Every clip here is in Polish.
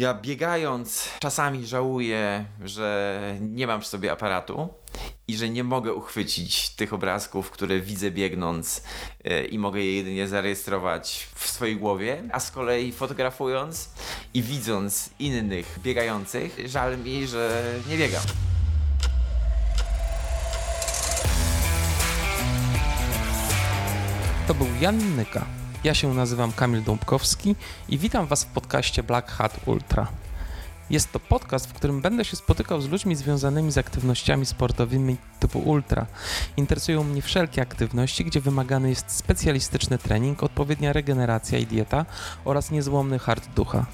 Ja biegając czasami żałuję, że nie mam przy sobie aparatu i że nie mogę uchwycić tych obrazków, które widzę biegnąc e, i mogę je jedynie zarejestrować w swojej głowie, a z kolei fotografując i widząc innych biegających, żal mi, że nie biegam. To był Jan Nyka. Ja się nazywam Kamil Dąbkowski i witam Was w podcaście Black Hat Ultra. Jest to podcast, w którym będę się spotykał z ludźmi związanymi z aktywnościami sportowymi typu ultra. Interesują mnie wszelkie aktywności, gdzie wymagany jest specjalistyczny trening, odpowiednia regeneracja i dieta oraz niezłomny hard ducha.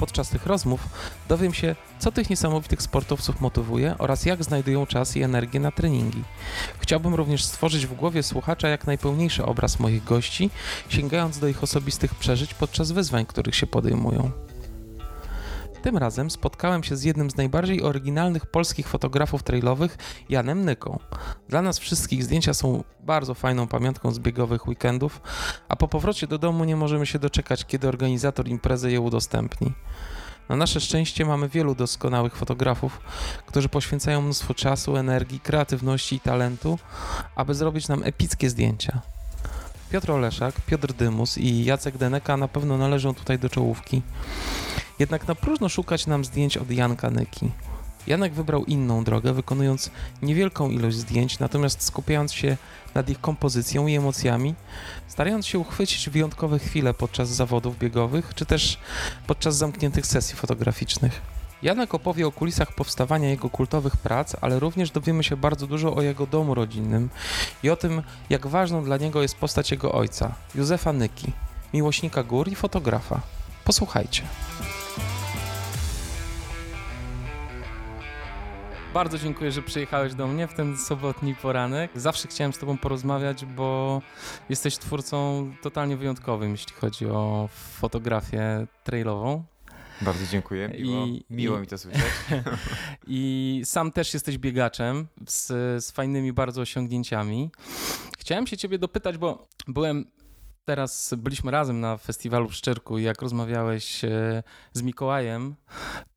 Podczas tych rozmów dowiem się, co tych niesamowitych sportowców motywuje oraz jak znajdują czas i energię na treningi. Chciałbym również stworzyć w głowie słuchacza jak najpełniejszy obraz moich gości, sięgając do ich osobistych przeżyć podczas wyzwań, których się podejmują. Tym razem spotkałem się z jednym z najbardziej oryginalnych polskich fotografów trailowych, Janem Nyką. Dla nas wszystkich zdjęcia są bardzo fajną pamiątką z biegowych weekendów, a po powrocie do domu nie możemy się doczekać, kiedy organizator imprezy je udostępni. Na nasze szczęście mamy wielu doskonałych fotografów, którzy poświęcają mnóstwo czasu, energii, kreatywności i talentu, aby zrobić nam epickie zdjęcia. Piotr Oleszak, Piotr Dymus i Jacek Deneka na pewno należą tutaj do czołówki. Jednak na próżno szukać nam zdjęć od Janka Nyki. Janek wybrał inną drogę, wykonując niewielką ilość zdjęć, natomiast skupiając się nad ich kompozycją i emocjami, starając się uchwycić wyjątkowe chwile podczas zawodów biegowych, czy też podczas zamkniętych sesji fotograficznych. Janek opowie o kulisach powstawania jego kultowych prac, ale również dowiemy się bardzo dużo o jego domu rodzinnym i o tym, jak ważną dla niego jest postać jego ojca, Józefa Nyki, miłośnika gór i fotografa. Posłuchajcie. Bardzo dziękuję, że przyjechałeś do mnie w ten sobotni poranek. Zawsze chciałem z Tobą porozmawiać, bo jesteś twórcą totalnie wyjątkowym, jeśli chodzi o fotografię trailową. Bardzo dziękuję. Miło, I, miło i, mi to słyszeć. I sam też jesteś biegaczem z, z fajnymi bardzo osiągnięciami. Chciałem się Ciebie dopytać, bo byłem teraz byliśmy razem na festiwalu w Szczyrku i jak rozmawiałeś e, z Mikołajem,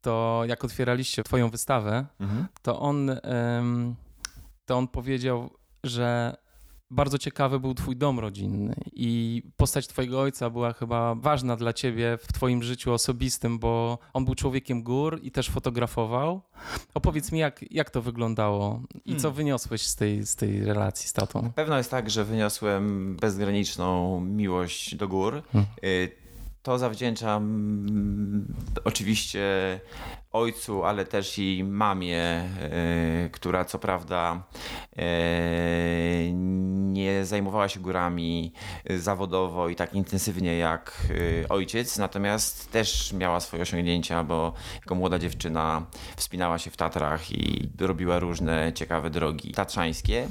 to jak otwieraliście twoją wystawę, mhm. to on to on powiedział, że bardzo ciekawy był twój dom rodzinny i postać twojego ojca była chyba ważna dla ciebie w twoim życiu osobistym, bo on był człowiekiem gór i też fotografował. Opowiedz mi, jak, jak to wyglądało i hmm. co wyniosłeś z tej, z tej relacji z tatą? Na pewno jest tak, że wyniosłem bezgraniczną miłość do gór. Hmm. Y, to zawdzięczam mm, oczywiście ojcu, ale też i mamie, e, która co prawda e, nie zajmowała się górami zawodowo i tak intensywnie jak e, ojciec, natomiast też miała swoje osiągnięcia, bo jako młoda dziewczyna wspinała się w Tatrach i robiła różne ciekawe drogi tatrzańskie.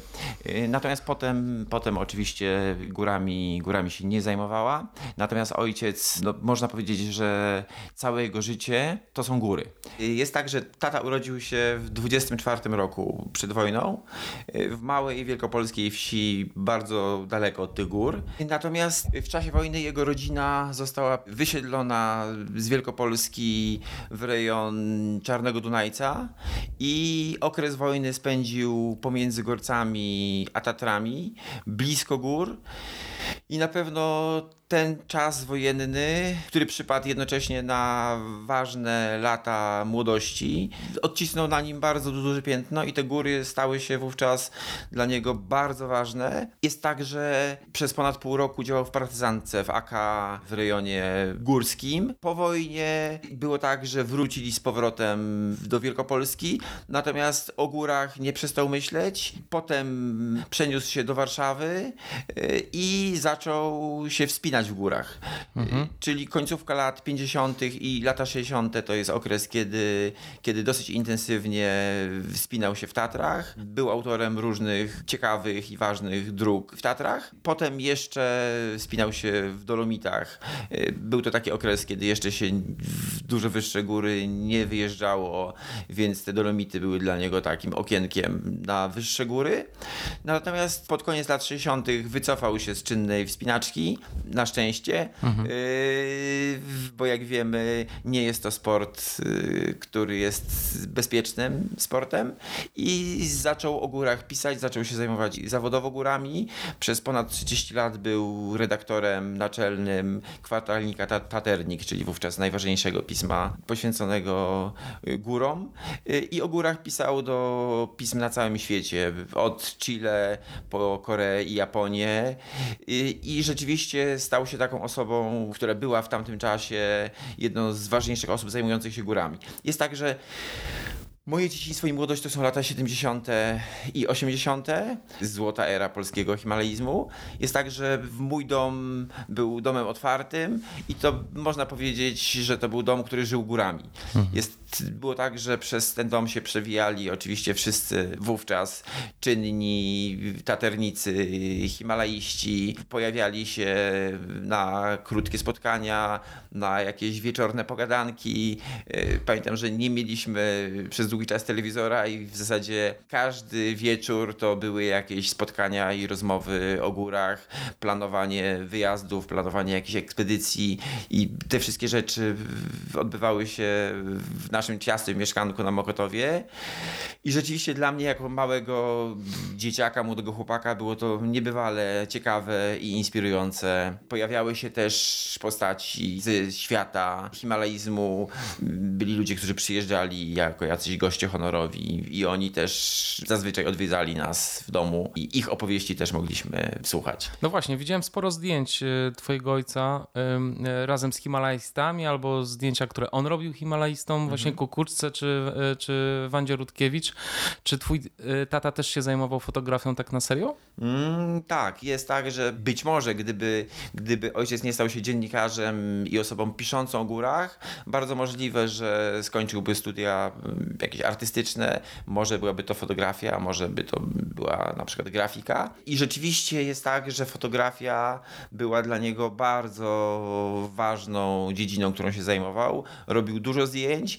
Natomiast potem, potem oczywiście górami, górami się nie zajmowała. Natomiast ojciec, no, można powiedzieć, że całe jego życie to są góry. Jest tak, że tata urodził się w 24 roku przed wojną w małej wielkopolskiej wsi bardzo daleko od tych gór. Natomiast w czasie wojny jego rodzina została wysiedlona z Wielkopolski w rejon Czarnego Dunajca i okres wojny spędził pomiędzy Gorcami a Tatrami, blisko gór. I na pewno ten czas wojenny, który przypadł jednocześnie na ważne lata młodości, odcisnął na nim bardzo duże piętno i te góry stały się wówczas dla niego bardzo ważne. Jest tak, że przez ponad pół roku działał w partyzance w AK w rejonie górskim. Po wojnie było tak, że wrócili z powrotem do Wielkopolski, natomiast o górach nie przestał myśleć. Potem przeniósł się do Warszawy y, i zaczął się wspinać w górach. Mhm. Czyli końcówka lat 50. i lata 60. to jest okres, kiedy, kiedy dosyć intensywnie wspinał się w Tatrach. Był autorem różnych ciekawych i ważnych dróg w Tatrach. Potem jeszcze wspinał się w Dolomitach. Był to taki okres, kiedy jeszcze się w dużo wyższe góry nie wyjeżdżało, więc te Dolomity były dla niego takim okienkiem na wyższe góry. Natomiast pod koniec lat 60. wycofał się z czynnej wspinaczki. Na szczęście, mhm. bo jak wiemy, nie jest to sport, który jest bezpiecznym sportem i zaczął o górach pisać, zaczął się zajmować zawodowo górami. Przez ponad 30 lat był redaktorem naczelnym kwartalnika Taternik, czyli wówczas najważniejszego pisma poświęconego górom i o górach pisał do pism na całym świecie, od Chile po Koreę i Japonię i, i rzeczywiście stał się taką osobą, która była w tamtym czasie jedną z ważniejszych osób zajmujących się górami. Jest tak, że Moje dzieciństwo i młodość to są lata 70. i 80. Złota era polskiego himalaizmu. Jest tak, że mój dom był domem otwartym i to można powiedzieć, że to był dom, który żył górami. Mhm. Jest, było tak, że przez ten dom się przewijali oczywiście wszyscy wówczas czynni taternicy, himalaiści. Pojawiali się na krótkie spotkania, na jakieś wieczorne pogadanki. E, pamiętam, że nie mieliśmy przez długi czas telewizora i w zasadzie każdy wieczór to były jakieś spotkania i rozmowy o górach, planowanie wyjazdów, planowanie jakichś ekspedycji i te wszystkie rzeczy odbywały się w naszym ciastym mieszkanku na Mokotowie. I rzeczywiście dla mnie jako małego dzieciaka, młodego chłopaka było to niebywale ciekawe i inspirujące. Pojawiały się też postaci ze świata himalaizmu. Byli ludzie, którzy przyjeżdżali jako jacyś goście honorowi i oni też zazwyczaj odwiedzali nas w domu i ich opowieści też mogliśmy słuchać. No właśnie, widziałem sporo zdjęć e, twojego ojca e, razem z himalajstami albo zdjęcia, które on robił himalajstom, mhm. Właśnie czy, e, czy Wandzie Rutkiewicz. Czy twój tata też się zajmował fotografią tak na serio? Mm, tak, jest tak, że być może gdyby, gdyby ojciec nie stał się dziennikarzem i osobą piszącą o górach, bardzo możliwe, że skończyłby studia jakieś artystyczne, może byłaby to fotografia, może by to była na przykład grafika. I rzeczywiście jest tak, że fotografia była dla niego bardzo ważną dziedziną, którą się zajmował. Robił dużo zdjęć.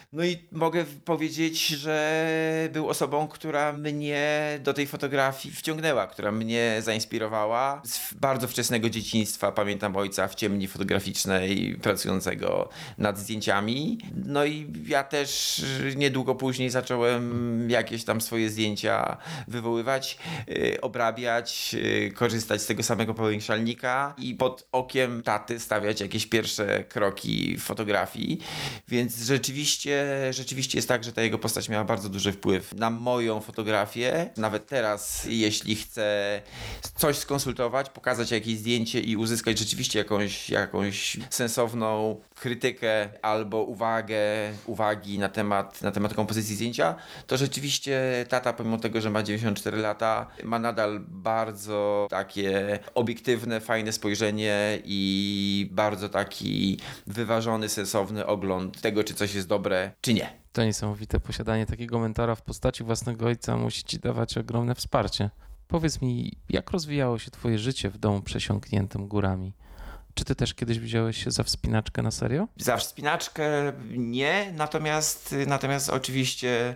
No i mogę powiedzieć, że był osobą, która mnie do tej fotografii wciągnęła, która mnie zainspirowała. Z bardzo wczesnego dzieciństwa pamiętam ojca w ciemni fotograficznej, pracującego nad zdjęciami. No i ja też niedługo później zacząłem jakieś tam swoje zdjęcia wywoływać, yy, obrabiać, yy, korzystać z tego samego powiększalnika i pod okiem taty stawiać jakieś pierwsze kroki fotografii. Więc rzeczywiście rzeczywiście jest tak, że ta jego postać miała bardzo duży wpływ na moją fotografię. Nawet teraz, jeśli chcę coś skonsultować, pokazać jakieś zdjęcie i uzyskać rzeczywiście jakąś, jakąś sensowną krytykę albo uwagę, uwagi na temat, na temat kompozycji zdjęcia, to rzeczywiście tata, pomimo tego, że ma 94 lata, ma nadal bardzo takie obiektywne, fajne spojrzenie i bardzo taki wyważony, sensowny ogląd tego, czy coś jest dobre, czy nie. To niesamowite. Posiadanie takiego mentora w postaci własnego ojca musi ci dawać ogromne wsparcie. Powiedz mi, jak rozwijało się twoje życie w domu przesiąkniętym górami? Czy ty też kiedyś wziąłeś się za wspinaczkę na serio? Za wspinaczkę nie, natomiast, natomiast oczywiście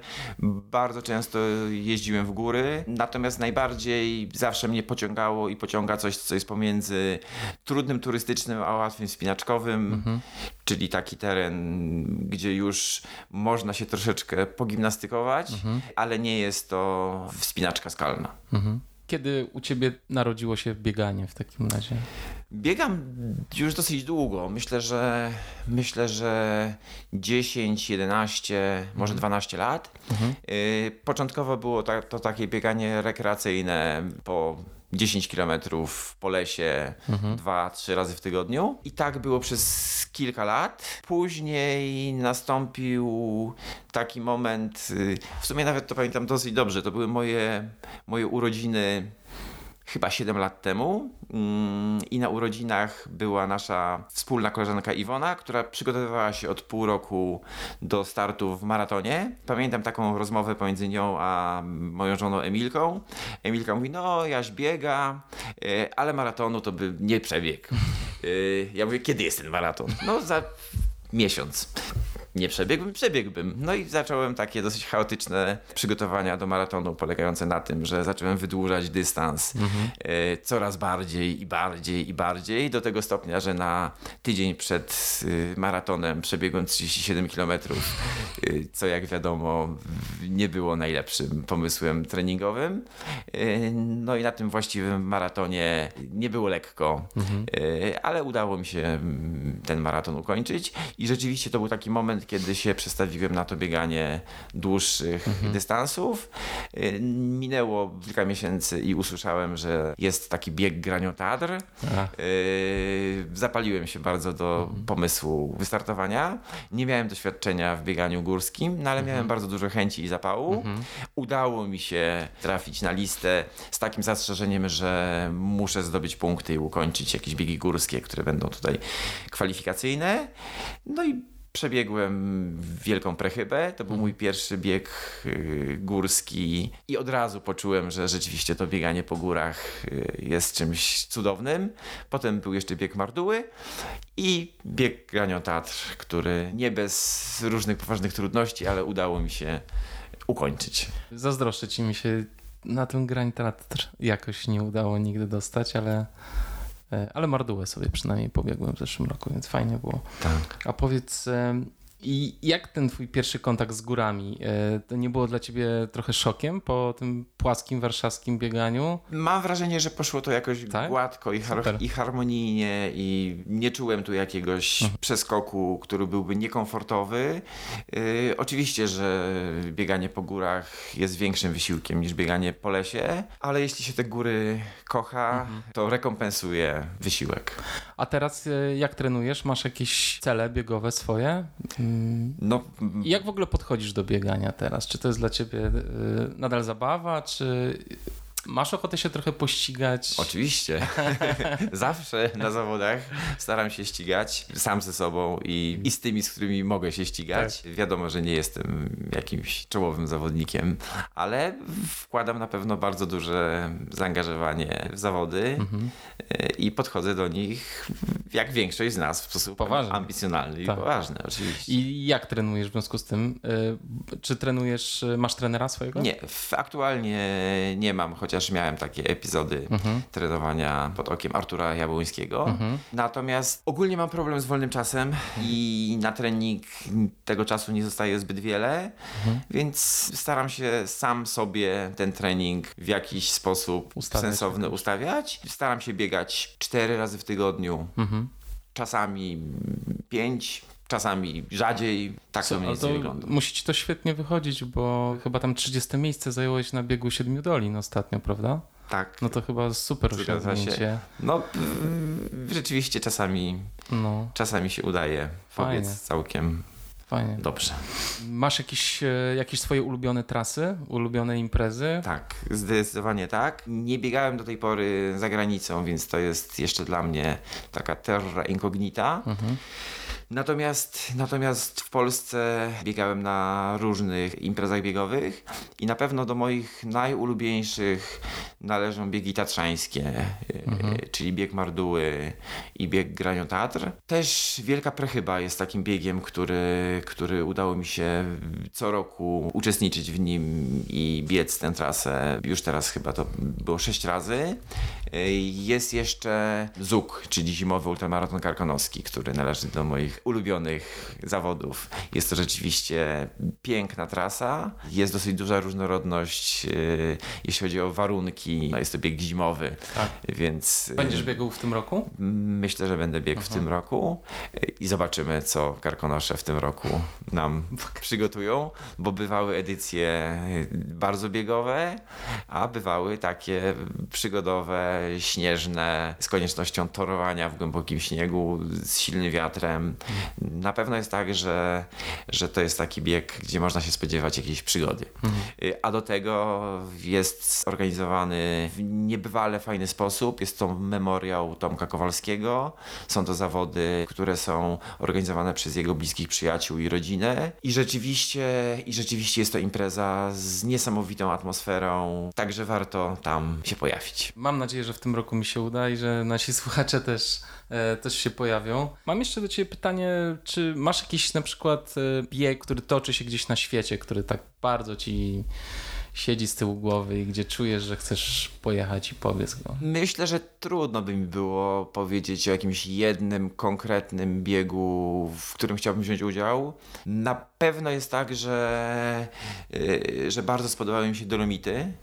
bardzo często jeździłem w góry. Natomiast najbardziej zawsze mnie pociągało i pociąga coś, co jest pomiędzy trudnym turystycznym a łatwym wspinaczkowym, mhm. czyli taki teren, gdzie już można się troszeczkę pogimnastykować, mhm. ale nie jest to wspinaczka skalna. Mhm. Kiedy u ciebie narodziło się bieganie w takim razie? Biegam już dosyć długo. Myślę, że myślę, że 10, 11, może 12 mhm. lat. Mhm. Y, początkowo było to, to takie bieganie rekreacyjne po 10 kilometrów po lesie mhm. dwa, trzy razy w tygodniu. I tak było przez kilka lat. Później nastąpił taki moment, y, w sumie nawet to pamiętam dosyć dobrze, to były moje, moje urodziny chyba 7 lat temu mm, i na urodzinach była nasza wspólna koleżanka Iwona, która przygotowywała się od pół roku do startu w maratonie. Pamiętam taką rozmowę pomiędzy nią a moją żoną Emilką. Emilka mówi, no Jaś biega, e, ale maratonu to by nie przebiegł. E, ja mówię, kiedy jest ten maraton? No za miesiąc. Nie przebiegłbym, przebiegłbym. No i zacząłem takie dosyć chaotyczne przygotowania do maratonu, polegające na tym, że zacząłem wydłużać dystans mhm. y, coraz bardziej i bardziej i bardziej, do tego stopnia, że na tydzień przed y, maratonem przebiegłem 37 km, y, co jak wiadomo nie było najlepszym pomysłem treningowym. No i na tym właściwym maratonie nie było lekko, mhm. ale udało mi się mm, ten maraton ukończyć i rzeczywiście to był taki moment, kiedy się przestawiłem na to bieganie dłuższych mhm. dystansów. Y, minęło kilka miesięcy i usłyszałem, że jest taki bieg Graniotadr. Y, zapaliłem się bardzo do mhm. pomysłu wystartowania. Nie miałem doświadczenia w bieganiu górskim, no ale mhm. miałem bardzo dużo chęci i zapału. Mhm. Udało mi się trafić na listę z takim zastrzeżeniem, że muszę zdobyć punkty i ukończyć jakieś biegi górskie, które będą tutaj kwalifikacyjne. No i Przebiegłem wielką prechybę. To był mhm. mój pierwszy bieg y, górski i od razu poczułem, że rzeczywiście to bieganie po górach y, jest czymś cudownym. Potem był jeszcze bieg Marduły i bieg Granio Tatr, który nie bez różnych poważnych trudności, ale udało mi się ukończyć. Zazdroszczę ci mi się na tym Granio Tatr jakoś nie udało nigdy dostać, ale ale Mardułę sobie przynajmniej pobiegłem w zeszłym roku, więc fajnie było. Tak. A powiedz, i jak ten twój pierwszy kontakt z górami? E, to nie było dla ciebie trochę szokiem po tym płaskim warszawskim bieganiu? Mam wrażenie, że poszło to jakoś tak? gładko i, har i, harmonijnie i nie czułem tu jakiegoś mhm. przeskoku, który byłby niekomfortowy. Yy, oczywiście, że bieganie po górach jest większym wysiłkiem niż bieganie po lesie, ale jeśli się te góry kocha, mhm. to rekompensuje wysiłek. A teraz e, jak trenujesz? Masz jakieś cele biegowe swoje? No, Jak w ogóle podchodzisz do biegania teraz? Czy to jest dla ciebie y, nadal zabawa, czy Masz ochotę się trochę pościgać? Oczywiście. Zawsze na zawodach staram się ścigać sam ze sobą i, i z tymi, z którymi mogę się ścigać. Tak. Wiadomo, że nie jestem jakimś czołowym zawodnikiem, ale wkładam na pewno bardzo duże zaangażowanie w zawody mhm. i podchodzę do nich jak większość z nas w sposób poważny. ambicjonalny tak. i poważny oczywiście. I jak trenujesz w związku z tym? Y, czy trenujesz, masz trenera swojego? Nie, aktualnie nie mam, chociaż chociaż miałem takie epizody mhm. trenowania pod okiem Artura Jabłońskiego. Mhm. Natomiast ogólnie mam problem z wolnym czasem i na trening tego czasu nie zostaje zbyt wiele, mhm. więc staram się sam sobie ten trening w jakiś sposób ustawiać. sensowny ustawiać. Staram się biegać cztery razy w tygodniu. Mhm. Czasami pięć, czasami rzadziej. Tak Co, to mniej więcej wygląda. Musi ci to świetnie wychodzić, bo chyba tam 30 miejsce zająłeś na biegu Siedmiu Dolin ostatnio, prawda? Tak. No to chyba super osiągnięcie. No rzeczywiście czasami, no. czasami się udaje Fajnie. powiedz całkiem Fajnie. Dobrze. Masz jakieś, e, jakieś swoje ulubione trasy, ulubione imprezy? Tak, zdecydowanie tak. Nie biegałem do tej pory za granicą, więc to jest jeszcze dla mnie taka terra incognita. Mhm. Natomiast, natomiast w Polsce biegałem na różnych imprezach biegowych i na pewno do moich najulubieńszych należą biegi tatrzańskie, mhm. czyli bieg Marduły i bieg Granio Tatr. Też Wielka Prechyba jest takim biegiem, który, który udało mi się co roku uczestniczyć w nim i biec tę trasę. Już teraz chyba to było sześć razy. Jest jeszcze ZUK, czyli zimowy ultramaraton karkonoski, który należy do moich ulubionych zawodów. Jest to rzeczywiście piękna trasa. Jest dosyć duża różnorodność, yy, jeśli chodzi o warunki. No jest to bieg zimowy, tak. więc... Yy, Będziesz biegł w tym roku? Myślę, że będę biegł Aha. w tym roku i zobaczymy, co karkonosze w tym roku nam przygotują, bo bywały edycje bardzo biegowe, a bywały takie przygodowe, śnieżne, z koniecznością torowania w głębokim śniegu, z silnym wiatrem. Na pewno jest tak, że, że to jest taki bieg, gdzie można się spodziewać jakiejś przygody. Mhm. A do tego jest organizowany zorganizowany w niebywale fajny sposób. Jest to memoriał Tomka Kowalskiego. Są to zawody, które są organizowane przez jego bliskich przyjaciół i rodzinę. I rzeczywiście, i rzeczywiście jest to impreza z niesamowitą atmosferą, także warto tam się pojawić. Mam nadzieję, że w tym roku mi się uda i że nasi słuchacze też, też się pojawią. Mam jeszcze do Ciebie pytanie, czy masz jakiś na przykład e, bieg, który toczy się gdzieś na świecie, który tak bardzo Ci siedzi z tyłu głowy i gdzie czujesz, że chcesz pojechać i powiedz go? Myślę, że trudno by mi było powiedzieć o jakimś jednym konkretnym biegu, w którym chciałbym wziąć udział. Na pewno jest tak, że, yy, że bardzo spodobały mi się Dolomity,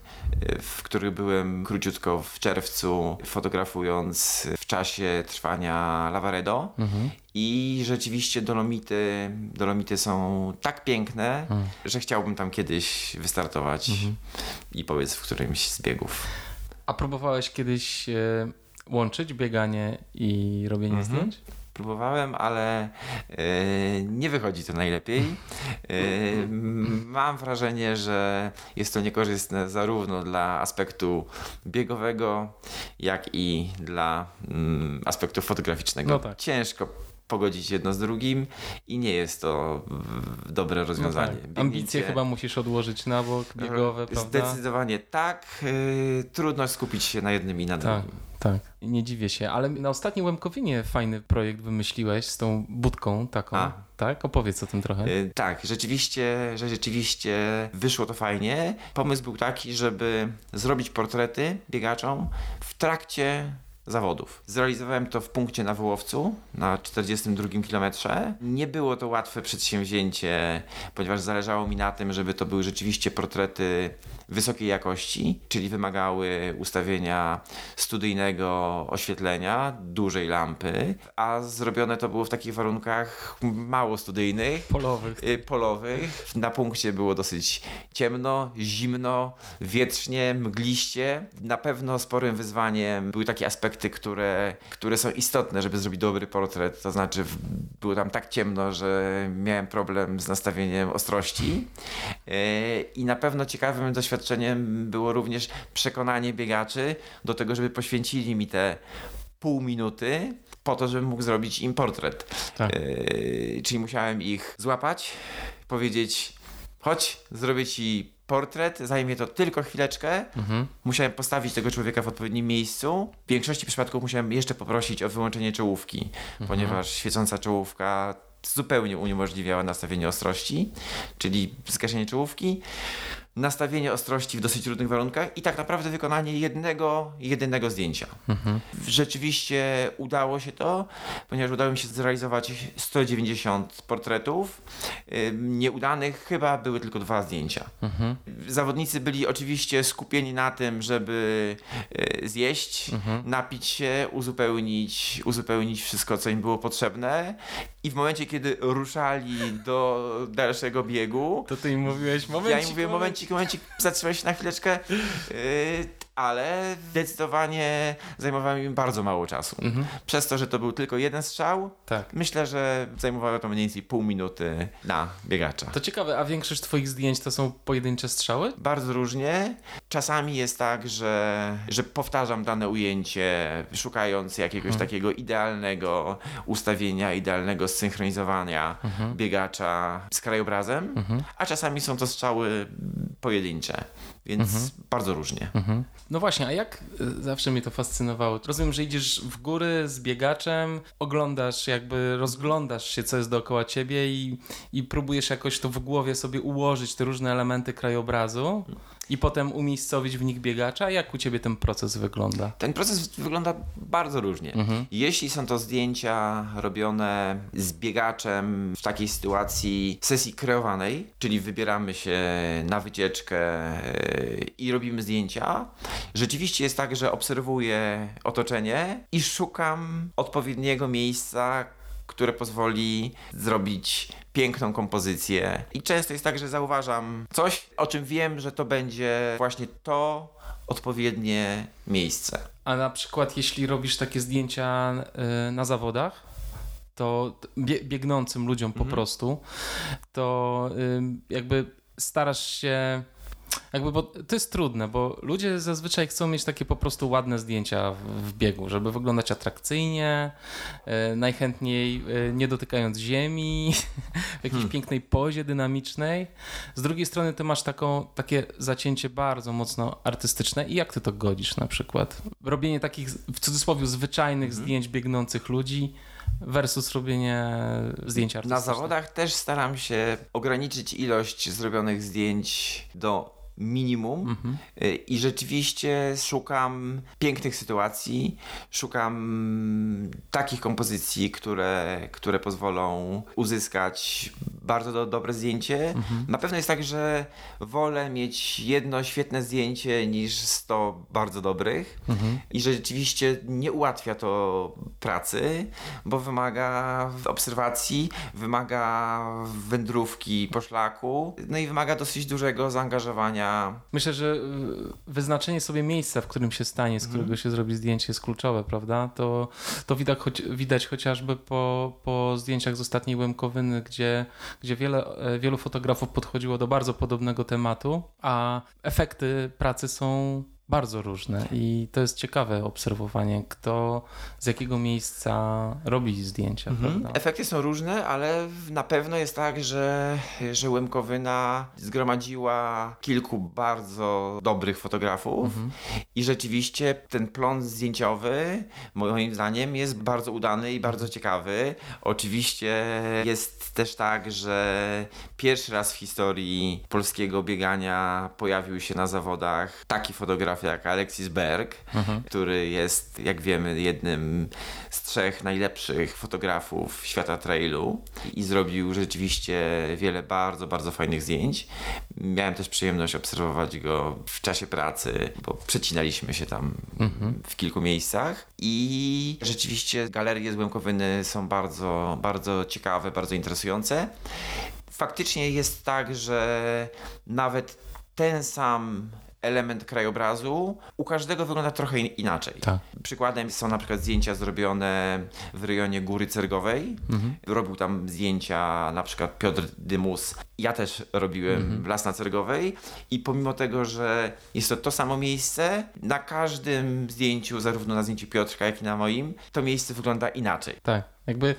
w których byłem króciutko w czerwcu, fotografując w czasie trwania Lavaredo. Mhm. I rzeczywiście Dolomity, Dolomity są tak piękne, mhm. że chciałbym tam kiedyś wystartować mhm. i powiedz w którymś z biegów. A próbowałeś kiedyś e, łączyć bieganie i robienie mhm. zdjęć? Próbowałem, ale yy, nie wychodzi to najlepiej. Yy, mam wrażenie, że jest to niekorzystne zarówno dla aspektu biegowego, jak i dla yy, aspektu fotograficznego. No tak. Ciężko pogodzić jedno z drugim i nie jest to dobre rozwiązanie. No tak. Ambicje chyba musisz odłożyć na bok, biegowe, prawda? Zdecydowanie tak. Yy, trudno skupić się na jednym i na tak, drugim. Tak, nie dziwię się, ale na ostatniej Łemkowinie fajny projekt wymyśliłeś z tą budką taką, A. tak? Opowiedz o tym trochę. Yy, tak, rzeczywiście, że rzeczywiście wyszło to fajnie. Pomysł był taki, żeby zrobić portrety biegaczom w trakcie zawodów. Zrealizowałem to w punkcie na Wołowcu na 42 kilometrze. Nie było to łatwe przedsięwzięcie, ponieważ zależało mi na tym, żeby to były rzeczywiście portrety wysokiej jakości, czyli wymagały ustawienia studyjnego oświetlenia, dużej lampy, a zrobione to było w takich warunkach mało studyjnych. Polowych. Y, polowych. Na punkcie było dosyć ciemno, zimno, wietrznie, mgliście. Na pewno sporym wyzwaniem były takie aspekty, które, które są istotne, żeby zrobić dobry portret. To znaczy było tam tak ciemno, że miałem problem z nastawieniem ostrości y, i na pewno ciekawym doświadczeniem doświadczeniem było również przekonanie biegaczy do tego, żeby poświęcili mi te pół minuty po to, żebym mógł zrobić im portret. Tak. Yy, czyli musiałem ich złapać, powiedzieć chodź, zrobię ci portret, zajmie to tylko chwileczkę. Mhm. Musiałem postawić tego człowieka w odpowiednim miejscu. W większości przypadków musiałem jeszcze poprosić o wyłączenie czołówki, mhm. ponieważ świecąca czołówka zupełnie uniemożliwiała nastawienie ostrości, czyli zgaszenie czołówki nastawienie ostrości w dosyć trudnych warunkach i tak naprawdę wykonanie jednego, jedynego zdjęcia. Mhm. Rzeczywiście udało się to, ponieważ udało mi się zrealizować 190 portretów. Nieudanych chyba były tylko dwa zdjęcia. Mhm. Zawodnicy byli oczywiście skupieni na tym, żeby y, zjeść, mhm. napić się, uzupełnić, uzupełnić wszystko, co im było potrzebne i w momencie, kiedy ruszali do dalszego biegu... To ty im mówiłeś, momencik, Ja im mówię, momencik, momencik, momencik, zatrzymaj się na chwileczkę. Yy, ale zdecydowanie zajmowało mi bardzo mało czasu. Mhm. Przez to, że to był tylko jeden strzał, tak. myślę, że zajmowało to mniej więcej pół minuty na biegacza. To ciekawe, a większość twoich zdjęć to są pojedyncze strzały? Bardzo różnie. Czasami jest tak, że, że powtarzam dane ujęcie, szukając jakiegoś mhm. takiego idealnego ustawienia, idealnego zsynchronizowania mhm. biegacza z krajobrazem, mhm. a czasami są to strzały pojedyncze. Więc mhm. bardzo różnie. Mhm. No właśnie, a jak e, zawsze mnie to fascynowało? Rozumiem, że idziesz w góry z biegaczem, oglądasz, jakby rozglądasz się, co jest dookoła ciebie i, i próbujesz jakoś to w głowie sobie ułożyć, te różne elementy krajobrazu i potem umiejscowić w nich biegacza. Jak u ciebie ten proces wygląda? Ten proces wygląda bardzo różnie. Mhm. Jeśli są to zdjęcia robione z biegaczem w takiej sytuacji sesji kreowanej, czyli wybieramy się na wycieczkę i robimy zdjęcia. Rzeczywiście jest tak, że obserwuję otoczenie i szukam odpowiedniego miejsca, które pozwoli zrobić piękną kompozycję. I często jest tak, że zauważam coś, o czym wiem, że to będzie właśnie to odpowiednie miejsce. A na przykład, jeśli robisz takie zdjęcia y, na zawodach, to biegnącym ludziom po mhm. prostu, to jakby starasz się jakby, bo to jest trudne, bo ludzie zazwyczaj chcą mieć takie po prostu ładne zdjęcia w, w biegu, żeby wyglądać atrakcyjnie, e, najchętniej e, nie dotykając ziemi, w jakiejś hmm. pięknej pozie dynamicznej. Z drugiej strony ty masz taką, takie zacięcie bardzo mocno artystyczne i jak ty to godzisz na przykład? Robienie takich w cudzysłowie zwyczajnych hmm. zdjęć biegnących ludzi versus robienie zdjęć artystycznych. Na zawodach też staram się ograniczyć ilość zrobionych zdjęć do minimum mhm. Y, i rzeczywiście szukam pięknych sytuacji, szukam takich kompozycji, które, które pozwolą uzyskać bardzo do, dobre zdjęcie. Mhm. Na pewno jest tak, że wolę mieć jedno świetne zdjęcie niż sto bardzo dobrych mhm. i że rzeczywiście nie ułatwia to pracy, bo wymaga obserwacji, wymaga wędrówki po szlaku, no i wymaga dosyć dużego zaangażowania Myślę, że y, wyznaczenie sobie miejsca, w którym się stanie, z którego mm. się zrobi zdjęcie jest kluczowe, prawda? To, to widać, choć, widać chociażby po, po zdjęciach z ostatniej Łemkowyny, gdzie, gdzie wiele, e, wielu fotografów podchodziło do bardzo podobnego tematu, a efekty pracy są bardzo różne i to jest ciekawe obserwowanie, kto z jakiego miejsca robi zdjęcia. Mhm. Efekty są różne, ale na pewno jest tak, że, że Łemkowyna zgromadziła kilku bardzo dobrych fotografów mhm. i rzeczywiście ten plon zdjęciowy moim zdaniem jest bardzo udany i bardzo ciekawy. Oczywiście jest też tak, że pierwszy raz w historii polskiego biegania pojawił się na zawodach taki fotograf jak Alexis Berg, mhm. który jest, jak wiemy, jednym z trzech najlepszych fotografów świata trailu i zrobił rzeczywiście wiele bardzo, bardzo fajnych zdjęć. Miałem też przyjemność obserwować go w czasie pracy, bo przecinaliśmy się tam mhm. w kilku miejscach i rzeczywiście galerie z Łemkowyny są bardzo, bardzo ciekawe, bardzo interesujące. Faktycznie jest tak, że nawet ten sam element krajobrazu u każdego wygląda trochę inaczej. Tak. Przykładem są na przykład zdjęcia zrobione w rejonie Góry Cergowej. Mhm. Robił tam zdjęcia na przykład Piotr Dymus. Ja też robiłem mhm. Las na Cergowej i pomimo tego, że jest to to samo miejsce, na każdym zdjęciu, zarówno na zdjęciu Piotrka, jak i na moim, to miejsce wygląda inaczej. Tak. Jakby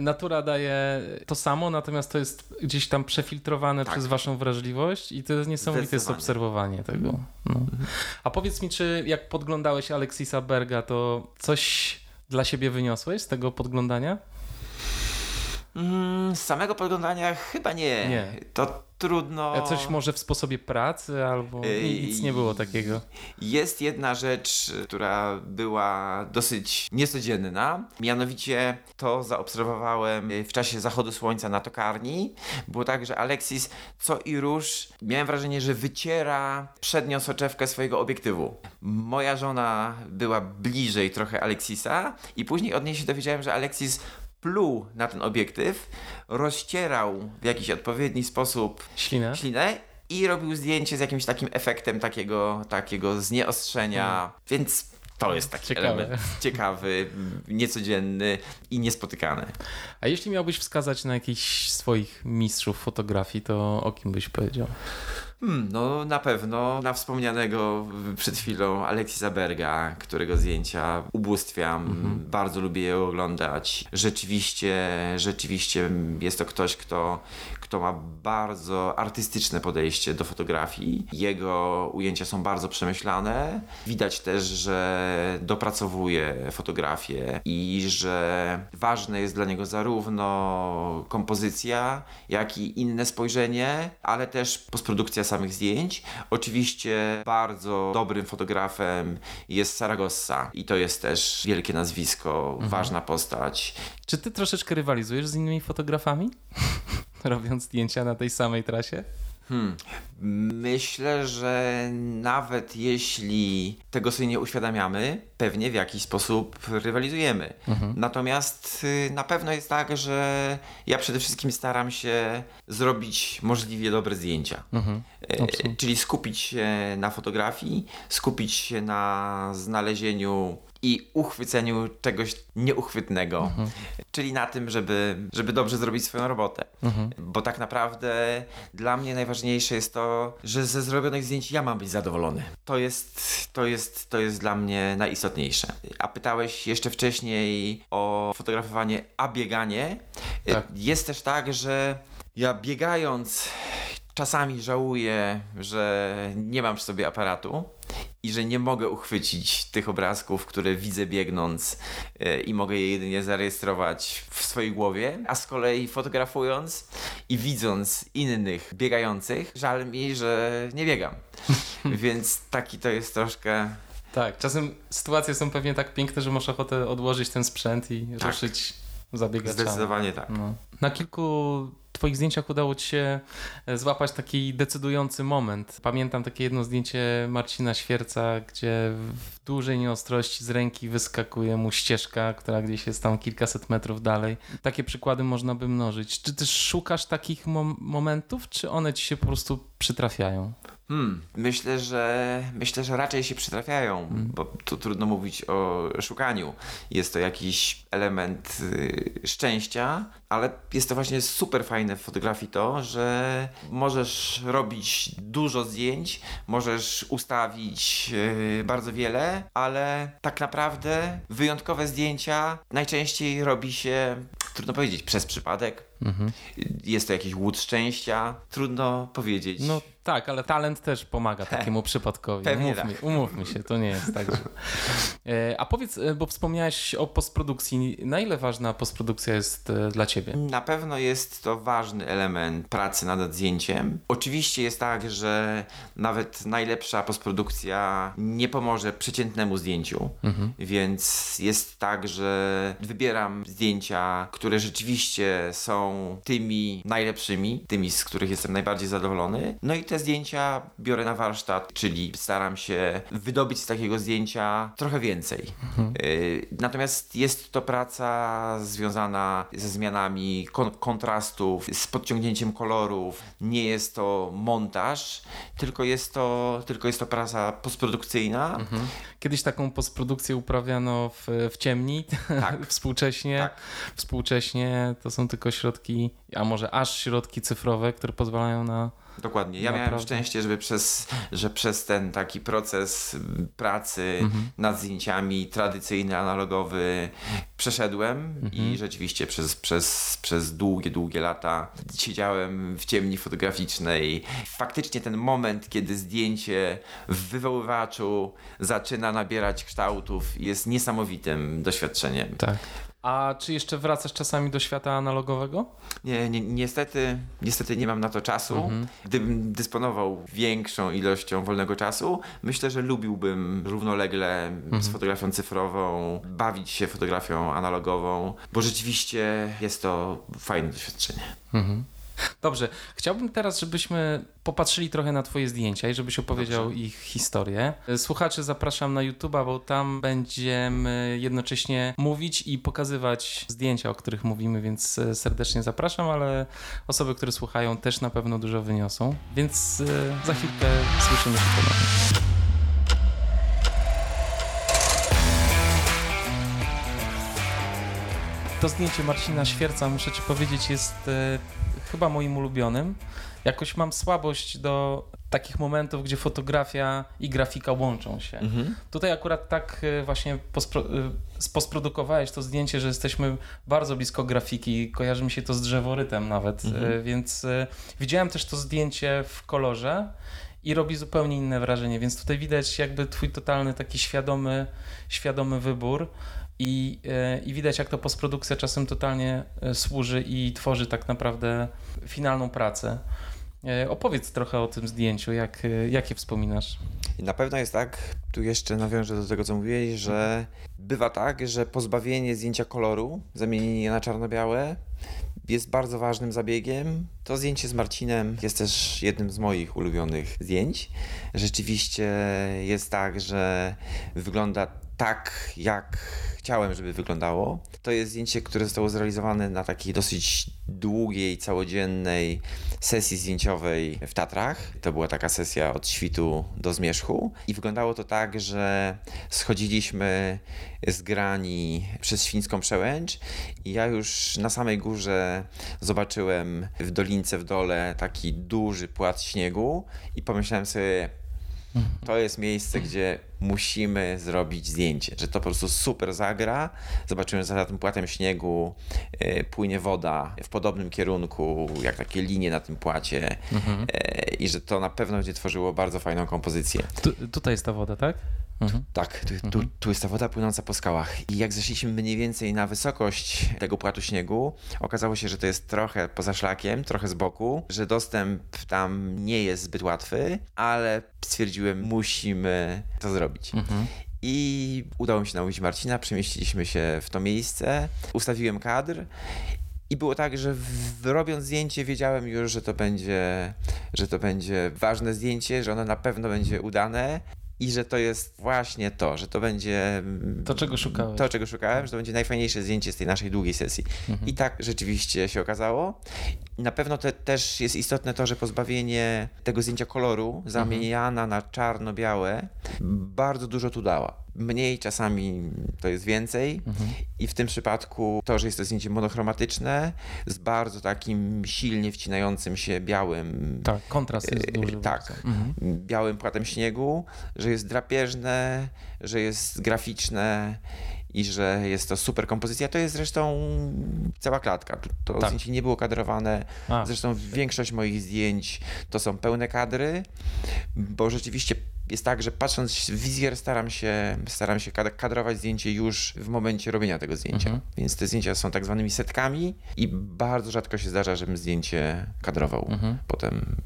natura daje to samo, natomiast to jest gdzieś tam przefiltrowane tak. przez waszą wrażliwość i to jest niesamowite jest obserwowanie tego. No. Mhm. A powiedz mi, czy jak podglądałeś Aleksisa Berga, to coś dla siebie wyniosłeś z tego podglądania? Mm, z samego podglądania chyba nie. nie. To trudno. A coś może w sposobie pracy albo nic nie było takiego. Jest jedna rzecz, która była dosyć niecodzienna. Mianowicie to zaobserwowałem w czasie zachodu słońca na tokarni. Było tak, że Alexis co i róż miałem wrażenie, że wyciera przednią soczewkę swojego obiektywu. Moja żona była bliżej trochę Alexisa i później od niej się dowiedziałem, że Alexis pluł na ten obiektyw, rozcierał w jakiś odpowiedni sposób ślinę, ślinę i robił zdjęcie z jakimś takim efektem takiego, takiego znieostrzenia, hmm. więc to jest taki Ciekawe. element ciekawy, niecodzienny i niespotykany. A jeśli miałbyś wskazać na jakichś swoich mistrzów fotografii, to o kim byś powiedział? Hmm, no na pewno na wspomnianego przed chwilą Aleksisa Berga, którego zdjęcia ubóstwiam, mhm. bardzo lubię je oglądać. Rzeczywiście, rzeczywiście jest to ktoś, kto, kto ma bardzo artystyczne podejście do fotografii. Jego ujęcia są bardzo przemyślane. Widać też, że dopracowuje fotografię i że ważne jest dla niego zarówno kompozycja, jak i inne spojrzenie, ale też postprodukcja samych zdjęć. Oczywiście bardzo dobrym fotografem jest Saragossa i to jest też wielkie nazwisko, mhm. ważna postać. Czy ty troszeczkę rywalizujesz z innymi fotografami? Robiąc zdjęcia na tej samej trasie? Hmm. Myślę, że nawet jeśli tego sobie nie uświadamiamy, pewnie w jakiś sposób rywalizujemy. Mhm. Natomiast y, na pewno jest tak, że ja przede wszystkim staram się zrobić możliwie dobre zdjęcia. Mhm. E, czyli skupić się na fotografii, skupić się na znalezieniu i uchwyceniu czegoś nieuchwytnego. Mhm. Czyli na tym, żeby, żeby dobrze zrobić swoją robotę. Mhm. Bo tak naprawdę dla mnie najważniejsze jest to, że ze zrobionych zdjęć ja mam być zadowolony. To jest, to jest, to jest dla mnie najistotniejsze. A pytałeś jeszcze wcześniej o fotografowanie, a bieganie. Tak. Jest też tak, że ja biegając czasami żałuję, że nie mam przy sobie aparatu i że nie mogę uchwycić tych obrazków, które widzę biegnąc e, i mogę je jedynie zarejestrować w swojej głowie, a z kolei fotografując i widząc innych biegających, żal mi, że nie biegam. Więc taki to jest troszkę Tak, czasem sytuacje są pewnie tak piękne, że masz ochotę odłożyć ten sprzęt i Tak. ruszyć zabiegaczami. zdecydowanie tak. No. Na kilku Twoich zdjęciach udało Ci się e, złapać taki decydujący moment. Pamiętam takie jedno zdjęcie Marcina Świerca, gdzie w dużej nieostrości z ręki wyskakuje mu ścieżka, która gdzieś jest tam kilkaset metrów dalej. Takie przykłady można by mnożyć. Czy też szukasz takich mom- momentów, czy one Ci się po prostu przytrafiają? Hmm, myślę, że myślę, że raczej się przytrafiają, bo tu trudno mówić o szukaniu. Jest to jakiś element y, szczęścia, ale jest to właśnie super fajne w fotografii to, że możesz robić dużo zdjęć, możesz ustawić y, bardzo wiele, ale tak naprawdę wyjątkowe zdjęcia najczęściej robi się, trudno powiedzieć, przez przypadek. Mhm. Jest to jakiś łód szczęścia, trudno powiedzieć. No tak, ale talent też pomaga takiemu przypadkowi. Pewnie umówmy, tak. umówmy się, to nie jest tak. Że... E, A powiedz, e, bo wspomniałeś o postprodukcji. Na ile ważna postprodukcja jest e, dla ciebie? Na pewno jest to ważny element pracy nad zdjęciem. Oczywiście jest tak, że nawet najlepsza postprodukcja nie pomoże przeciętnemu zdjęciu, Mhm. więc jest tak, że wybieram zdjęcia, które rzeczywiście są tymi najlepszymi, tymi, z których jestem najbardziej zadowolony. No i te zdjęcia biorę na warsztat, czyli staram się wydobyć z takiego zdjęcia trochę więcej. Y, Natomiast jest to praca związana ze zmianami kon- kontrastów, z podciągnięciem kolorów. Nie jest to montaż, tylko jest to, tylko jest to praca postprodukcyjna. Kiedyś taką postprodukcję uprawiano w, w ciemni. Tak. Współcześnie, Tak. współcześnie to są tylko środki, a może aż środki cyfrowe, które pozwalają na. Dokładnie. Ja miałem Naprawdę. szczęście, żeby przez, że przez ten taki proces pracy Mhm. nad zdjęciami tradycyjny, analogowy przeszedłem Mhm. i rzeczywiście przez, przez, przez długie, długie lata siedziałem w ciemni fotograficznej. Faktycznie ten moment, kiedy zdjęcie w wywoływaczu zaczyna nabierać kształtów jest niesamowitym doświadczeniem. Tak. A czy jeszcze wracasz czasami do świata analogowego? Nie, ni- niestety, niestety nie mam na to czasu. Mhm. Gdybym dysponował większą ilością wolnego czasu, myślę, że lubiłbym równolegle Mhm. z fotografią cyfrową bawić się fotografią analogową, bo rzeczywiście jest to fajne doświadczenie. Mhm. Dobrze, chciałbym teraz, żebyśmy popatrzyli trochę na Twoje zdjęcia i żebyś opowiedział Dobrze. ich historię. Słuchaczy zapraszam na YouTube'a, bo tam będziemy jednocześnie mówić i pokazywać zdjęcia, o których mówimy, więc e, serdecznie zapraszam, ale osoby, które słuchają, też na pewno dużo wyniosą, więc e, za chwilkę słyszymy się ponownie. To zdjęcie Marcina Świerca, muszę Ci powiedzieć, jest e, chyba moim ulubionym. Jakoś mam słabość do takich momentów, gdzie fotografia i grafika łączą się. Tutaj akurat tak e, właśnie pospro- e, sposprodukowałeś to zdjęcie, że jesteśmy bardzo blisko grafiki. Kojarzy mi się to z drzeworytem nawet, e, więc e, widziałem też to zdjęcie w kolorze i robi zupełnie inne wrażenie, więc tutaj widać jakby twój totalny taki świadomy, świadomy wybór. I, e, I widać, jak to postprodukcja czasem totalnie e, służy i tworzy tak naprawdę finalną pracę. E, Opowiedz trochę o tym zdjęciu, jak, jak je wspominasz. Na pewno jest tak, tu jeszcze nawiążę do tego, co mówiłeś, że bywa tak, że pozbawienie zdjęcia koloru, zamienienie je na czarno-białe jest bardzo ważnym zabiegiem. To zdjęcie z Marcinem jest też jednym z moich ulubionych zdjęć. Rzeczywiście jest tak, że wygląda tak, jak chciałem, żeby wyglądało. To jest zdjęcie, które zostało zrealizowane na takiej dosyć długiej, całodziennej sesji zdjęciowej w Tatrach. To była taka sesja od świtu do zmierzchu i wyglądało to tak, że schodziliśmy z grani przez Świńską Przełęcz i ja już na samej górze zobaczyłem w dolince w dole taki duży płat śniegu i pomyślałem sobie, to jest miejsce, gdzie musimy zrobić zdjęcie, że to po prostu super zagra. Zobaczymy, że za tym płatem śniegu y, płynie woda w podobnym kierunku, jak takie linie na tym płacie mhm. y, i że to na pewno będzie tworzyło bardzo fajną kompozycję. Tu, tutaj jest ta woda, tak? Mhm. Tak, tu, tu, mhm. tu, jest ta woda płynąca po skałach. I jak zeszliśmy mniej więcej na wysokość tego płatu śniegu, okazało się, że to jest trochę poza szlakiem, trochę z boku, że dostęp tam nie jest zbyt łatwy, ale stwierdziłem, musimy to zrobić. Mhm. I udało mi się namówić Marcina, przemieściliśmy się w to miejsce, ustawiłem kadr i było tak, że w, robiąc zdjęcie wiedziałem już, że to będzie, że to będzie ważne zdjęcie, że ono na pewno będzie udane i że to jest właśnie to, że to będzie to, czego szukałem. To, czego szukałem, że to będzie najfajniejsze zdjęcie z tej naszej długiej sesji. Mhm. I tak rzeczywiście się okazało. Na pewno te, też jest istotne to, że pozbawienie tego zdjęcia koloru, zamieniana mhm. na czarno-białe, bardzo dużo tu dała mniej, czasami to jest więcej. Mhm. I w tym przypadku to, że jest to zdjęcie monochromatyczne z bardzo takim silnie wcinającym się białym. Tak, kontrast jest e, duży. Tak, mhm. białym płatem śniegu, że jest drapieżne, że jest graficzne i że jest to super kompozycja. To jest zresztą cała klatka. To tak. zdjęcie nie było kadrowane. A. Zresztą większość moich zdjęć to są pełne kadry, bo rzeczywiście jest tak, że patrząc w wizjer staram się, staram się kadrować zdjęcie już w momencie robienia tego zdjęcia. Mhm. Więc te zdjęcia są tak zwanymi setkami i bardzo rzadko się zdarza, żebym zdjęcie kadrował mhm. potem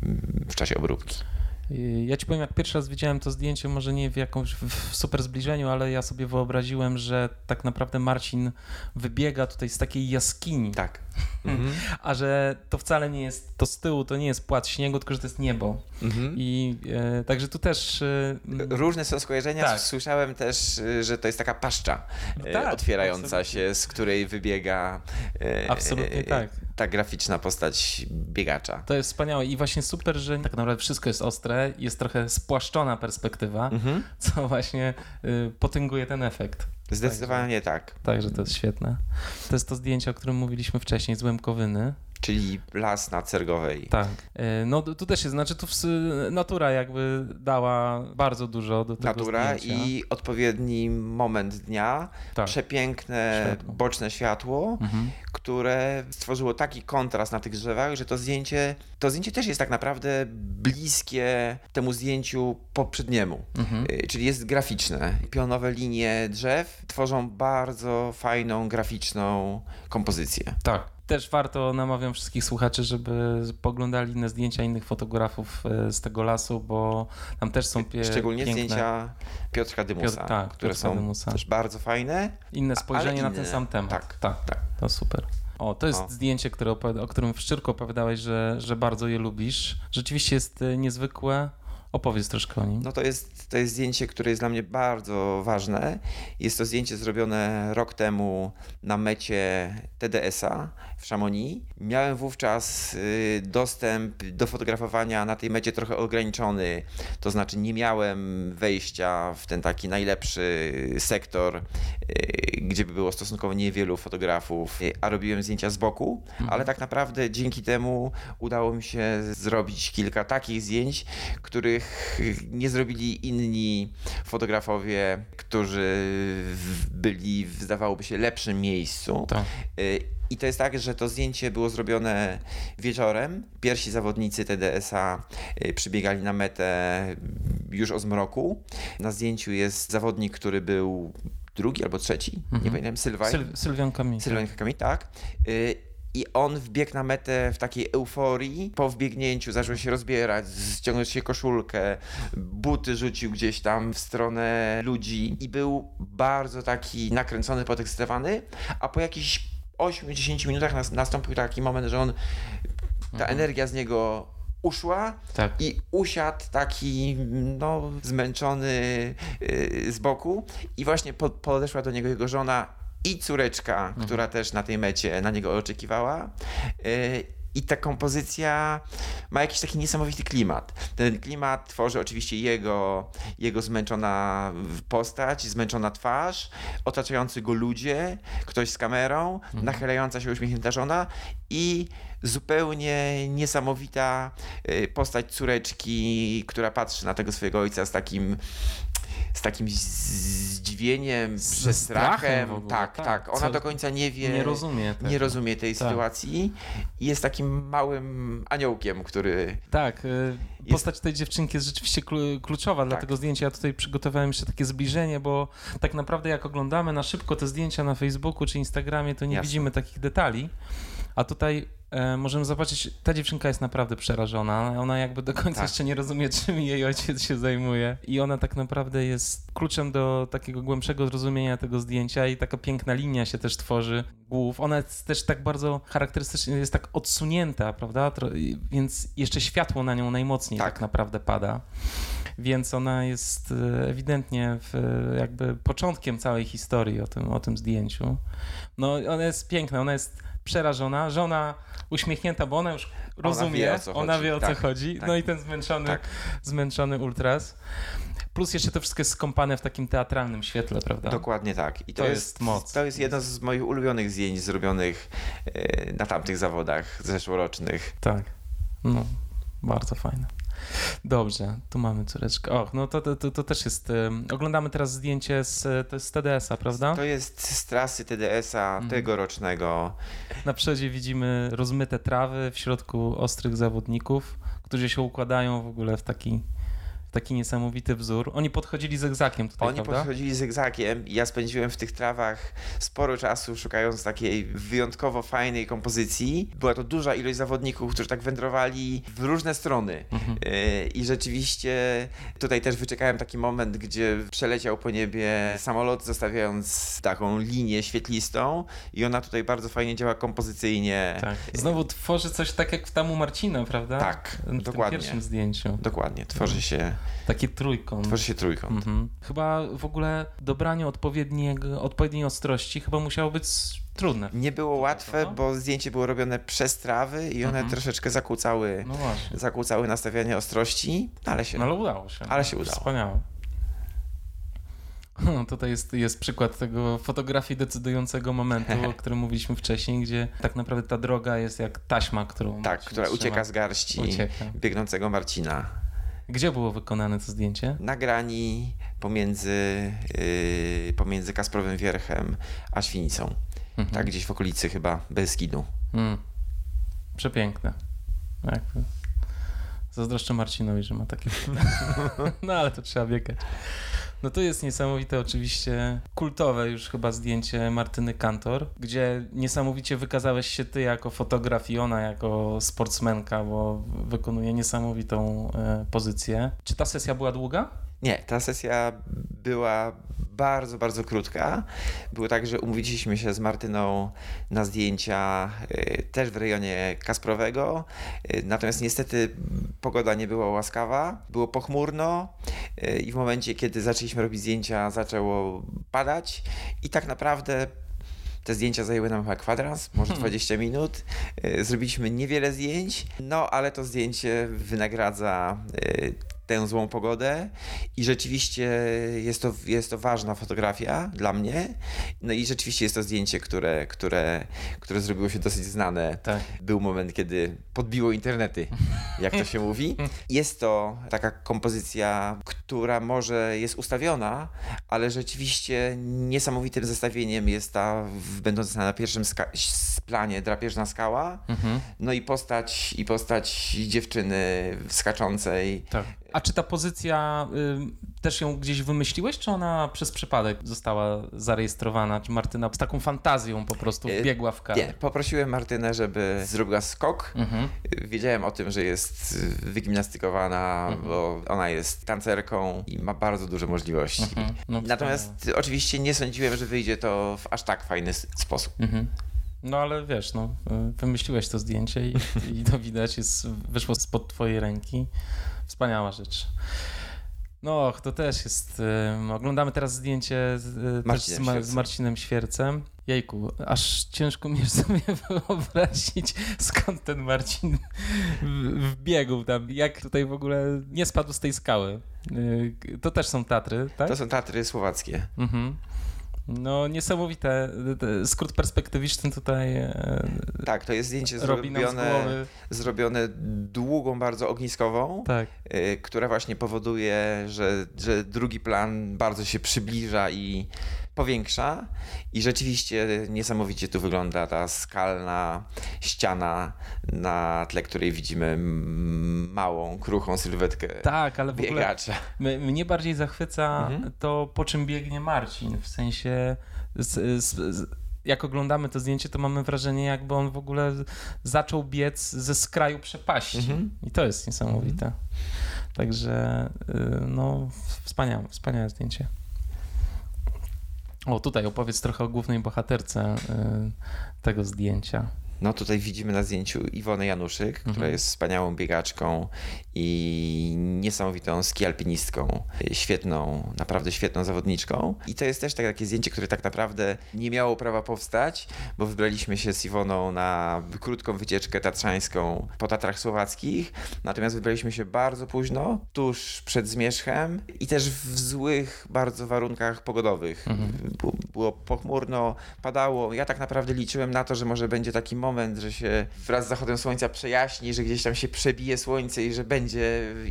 w czasie obróbki. Ja ci powiem, jak pierwszy raz widziałem to zdjęcie, może nie w jakimś super zbliżeniu, ale ja sobie wyobraziłem, że tak naprawdę Marcin wybiega tutaj z takiej jaskini. Tak. Mhm. A że to wcale nie jest, to z tyłu to nie jest płat śniegu, tylko że to jest niebo. Mhm. I e, także tu też. E, Różne są skojarzenia. Tak. Słyszałem też, e, że to jest taka paszcza e, tak, otwierająca absolutnie. się, z której wybiega. E, absolutnie tak ta graficzna postać biegacza. To jest wspaniałe i właśnie super, że tak naprawdę wszystko jest ostre, jest trochę spłaszczona perspektywa, mhm. co właśnie potęguje ten efekt. Zdecydowanie tak. Także to jest świetne. To jest to zdjęcie, o którym mówiliśmy wcześniej z Łemkowyny. Czyli las na Cergowej. Tak. E, no tu też jest, znaczy tu natura jakby dała bardzo dużo do tego Natura zdjęcia. i odpowiedni moment dnia, tak. przepiękne światło. boczne światło, mhm. które stworzyło taki kontrast na tych drzewach, że to zdjęcie, to zdjęcie też jest tak naprawdę bliskie temu zdjęciu poprzedniemu, mhm. E, czyli jest graficzne. Pionowe linie drzew tworzą bardzo fajną, graficzną kompozycję. Tak też warto, namawiam wszystkich słuchaczy, żeby poglądali inne zdjęcia innych fotografów e, z tego lasu, bo tam też są pie- Szczególnie piękne... zdjęcia Piotra Dymusa, Piotr, tak, które Piotra są Dymusa. też bardzo fajne. Inne spojrzenie inne. na ten sam temat. Tak, tak, tak. To super. O, to jest o. zdjęcie, które o którym w Szczyrku opowiadałeś, że, że bardzo je lubisz. Rzeczywiście jest e, niezwykłe. Opowiedz troszkę o nim. No to jest, to jest zdjęcie, które jest dla mnie bardzo ważne. Jest to zdjęcie zrobione rok temu na mecie TDS-a w Chamonix. Miałem wówczas y, dostęp do fotografowania na tej mecie trochę ograniczony, to znaczy nie miałem wejścia w ten taki najlepszy sektor, y, gdzie by było stosunkowo niewielu fotografów, y, a robiłem zdjęcia z boku, mhm. ale tak naprawdę dzięki temu udało mi się zrobić kilka takich zdjęć, których nie zrobili inni fotografowie, którzy byli w, zdawałoby się, lepszym miejscu. Tak. I to jest tak, że to zdjęcie było zrobione wieczorem. Pierwsi zawodnicy TDS-a y, przybiegali na metę już o zmroku. Na zdjęciu jest zawodnik, który był drugi albo trzeci, mhm. nie pamiętam, Sylwaj. Syl Sylwian Kami. Sylwian Kami, tak. Y, i on wbiegł na metę w takiej euforii. Po wbiegnięciu zaczął się rozbierać, ściągnąć się koszulkę, buty rzucił gdzieś tam w stronę ludzi i był bardzo taki nakręcony, podekscytowany, a po jakichś 8-10 minutach nastąpił taki moment, że on, ta mhm. energia z niego uszła Tak. i usiadł taki no, zmęczony yy, z boku i właśnie po, podeszła do niego jego żona i córeczka, która też na tej mecie na niego oczekiwała. Yy, I ta kompozycja ma jakiś taki niesamowity klimat. Ten klimat tworzy oczywiście jego, jego zmęczona postać, zmęczona twarz, otaczający go ludzie, ktoś z kamerą, nachylająca się uśmiechnięta żona i zupełnie niesamowita y, postać córeczki, która patrzy na tego swojego ojca z takim z takim zdziwieniem, Ze przestrachem. ogóle, tak, tak. tak. Ona do końca nie wie. Nie rozumie tego. nie rozumie tej Tak. sytuacji i jest takim małym aniołkiem, który Tak, y, postać tej dziewczynki jest rzeczywiście klu- kluczowa dla Tak. tego zdjęcia. Ja tutaj przygotowałem jeszcze takie zbliżenie, bo tak naprawdę jak oglądamy na szybko te zdjęcia na Facebooku czy Instagramie, to nie Jasne. widzimy takich detali. A tutaj e, możemy zobaczyć, ta dziewczynka jest naprawdę przerażona. Ona jakby do końca Tak. jeszcze nie rozumie, czym jej ojciec się zajmuje. I ona tak naprawdę jest kluczem do takiego głębszego zrozumienia tego zdjęcia i taka piękna linia się też tworzy głów. Ona jest też tak bardzo charakterystycznie, jest tak odsunięta, prawda? Więc jeszcze światło na nią najmocniej tak, Tak. naprawdę pada. Więc ona jest e, ewidentnie jakby początkiem całej historii o tym, o tym zdjęciu. No ona jest piękna, ona jest przerażona, żona uśmiechnięta, bo ona już rozumie, wie, o co ona chodzi. wie o co Tak, chodzi. tak. No i ten zmęczony, Tak. zmęczony ultras. Plus jeszcze to wszystko jest skąpane w takim teatralnym świetle, prawda? Dokładnie tak. I to, To jest, jest moc. To jest jedno z moich ulubionych zdjęć zrobionych e, na tamtych zawodach zeszłorocznych. Tak. No, bardzo fajne. Dobrze, tu mamy córeczkę. Och, no to, to, to, też jest. oglądamy teraz zdjęcie z, to z TDS-a, prawda? To jest z trasy TDS-a Mhm. tegorocznego. Na przodzie widzimy rozmyte trawy, w środku ostrych zawodników, którzy się układają w ogóle w taki, taki niesamowity wzór. Oni podchodzili zygzakiem tutaj, Oni prawda? podchodzili zygzakiem i ja spędziłem w tych trawach sporo czasu szukając takiej wyjątkowo fajnej kompozycji. Była to duża ilość zawodników, którzy tak wędrowali w różne strony. Mhm. Yy, I rzeczywiście tutaj też wyczekałem taki moment, gdzie przeleciał po niebie samolot, zostawiając taką linię świetlistą i ona tutaj bardzo fajnie działa kompozycyjnie. Tak. Znowu tworzy coś tak jak w tamu Marcina, prawda? Tak, w dokładnie. tym pierwszym zdjęciu. Dokładnie, tworzy się, Taki trójkąt. tworzy się trójkąt. Mhm. Chyba w ogóle dobranie odpowiedniej ostrości chyba musiało być trudne. Nie było łatwe, no. bo zdjęcie było robione przez trawy i one Mhm. troszeczkę zakłócały, No właśnie. zakłócały nastawianie ostrości, ale się... No ale udało się. Ale się udało. Wspaniałe. No, tutaj jest, jest przykład tego fotografii decydującego momentu, o którym mówiliśmy wcześniej, gdzie tak naprawdę ta droga jest jak taśma, którą tak, która ucieka z garści Ucieka. biegnącego Marcina. Gdzie było wykonane to zdjęcie? Na grani pomiędzy, yy, pomiędzy Kasprowym Wierchem a Świnicą. Mhm. Tak, gdzieś w okolicy chyba Beskidu. Mm. Przepiękne. Jakby. Zazdroszczę Marcinowi, że ma takie. no ale to trzeba biegać. No to jest niesamowite, oczywiście kultowe już chyba zdjęcie Martyny Kantor, gdzie niesamowicie wykazałeś się ty jako fotograf i ona jako sportsmenka, bo wykonuje niesamowitą e, pozycję. Czy ta sesja była długa? Nie, ta sesja była bardzo, bardzo krótka. Było tak, że umówiliśmy się z Martyną na zdjęcia y, też w rejonie Kasprowego. Y, natomiast niestety pogoda nie była łaskawa. Było pochmurno y, i w momencie, kiedy zaczęliśmy robić zdjęcia, zaczęło padać i tak naprawdę te zdjęcia zajęły nam chyba kwadrans, może 20 minut. Y, Zrobiliśmy niewiele zdjęć, no ale to zdjęcie wynagradza tę złą pogodę i rzeczywiście jest to, jest to ważna fotografia dla mnie. No i rzeczywiście jest to zdjęcie, które, które, które zrobiło się dosyć znane. Tak. Był moment, kiedy podbiło internety, jak to się mówi. Jest to taka kompozycja, która może jest ustawiona, ale rzeczywiście niesamowitym zestawieniem jest ta będąca na pierwszym planie drapieżna skała, Mhm. no i postać, i postać dziewczyny skaczącej. Tak. A czy ta pozycja y, też ją gdzieś wymyśliłeś, czy ona przez przypadek została zarejestrowana? Czy Martyna z taką fantazją po prostu E, wbiegła w karę? Nie, poprosiłem Martynę, żeby zrobiła skok. Mhm. Wiedziałem o tym, że jest wygimnastykowana, Mhm. bo ona jest tancerką i ma bardzo duże możliwości. Mhm. No, Natomiast oczywiście nie sądziłem, że wyjdzie to w aż tak fajny sposób. Mhm. No ale wiesz, no, wymyśliłeś to zdjęcie i, i to widać, jest, wyszło spod twojej ręki. Wspaniała rzecz. No, to też jest. Um, oglądamy teraz zdjęcie z, Marcinem, z, z Marcinem Świercem. Jejku, aż ciężko mi sobie wyobrazić, skąd ten Marcin wbiegł tam, jak tutaj w ogóle nie spadł z tej skały. Y, to też są Tatry, tak? To są Tatry słowackie. Mhm. No niesamowite. Skrót perspektywiczny tutaj. E, tak, to jest zdjęcie zrobione, zrobione długą bardzo ogniskową, tak. E, która właśnie powoduje, że, że drugi plan bardzo się przybliża i powiększa i rzeczywiście niesamowicie tu wygląda ta skalna ściana, na tle której widzimy małą, kruchą sylwetkę Tak, ale w biegacza. ogóle mnie bardziej zachwyca mhm. to, po czym biegnie Marcin, w sensie z, z, z, jak oglądamy to zdjęcie, to mamy wrażenie, jakby on w ogóle zaczął biec ze skraju przepaści. Mhm. I to jest niesamowite. Mhm. Także y, no, wspaniałe, wspaniałe zdjęcie. O, tutaj opowiedz trochę o głównej bohaterce y, tego zdjęcia. No tutaj widzimy na zdjęciu Iwonę Januszyk, mhm. która jest wspaniałą biegaczką i niesamowitą skialpinistką, świetną, naprawdę świetną zawodniczką. I to jest też tak, takie zdjęcie, które tak naprawdę nie miało prawa powstać, bo wybraliśmy się z Iwoną na krótką wycieczkę tatrzańską po Tatrach Słowackich, natomiast wybraliśmy się bardzo późno, tuż przed zmierzchem i też w złych bardzo warunkach pogodowych. Mhm. Było pochmurno, padało. Ja tak naprawdę liczyłem na to, że może będzie taki moment, że się wraz z zachodem słońca przejaśni, że gdzieś tam się przebije słońce i że będzie,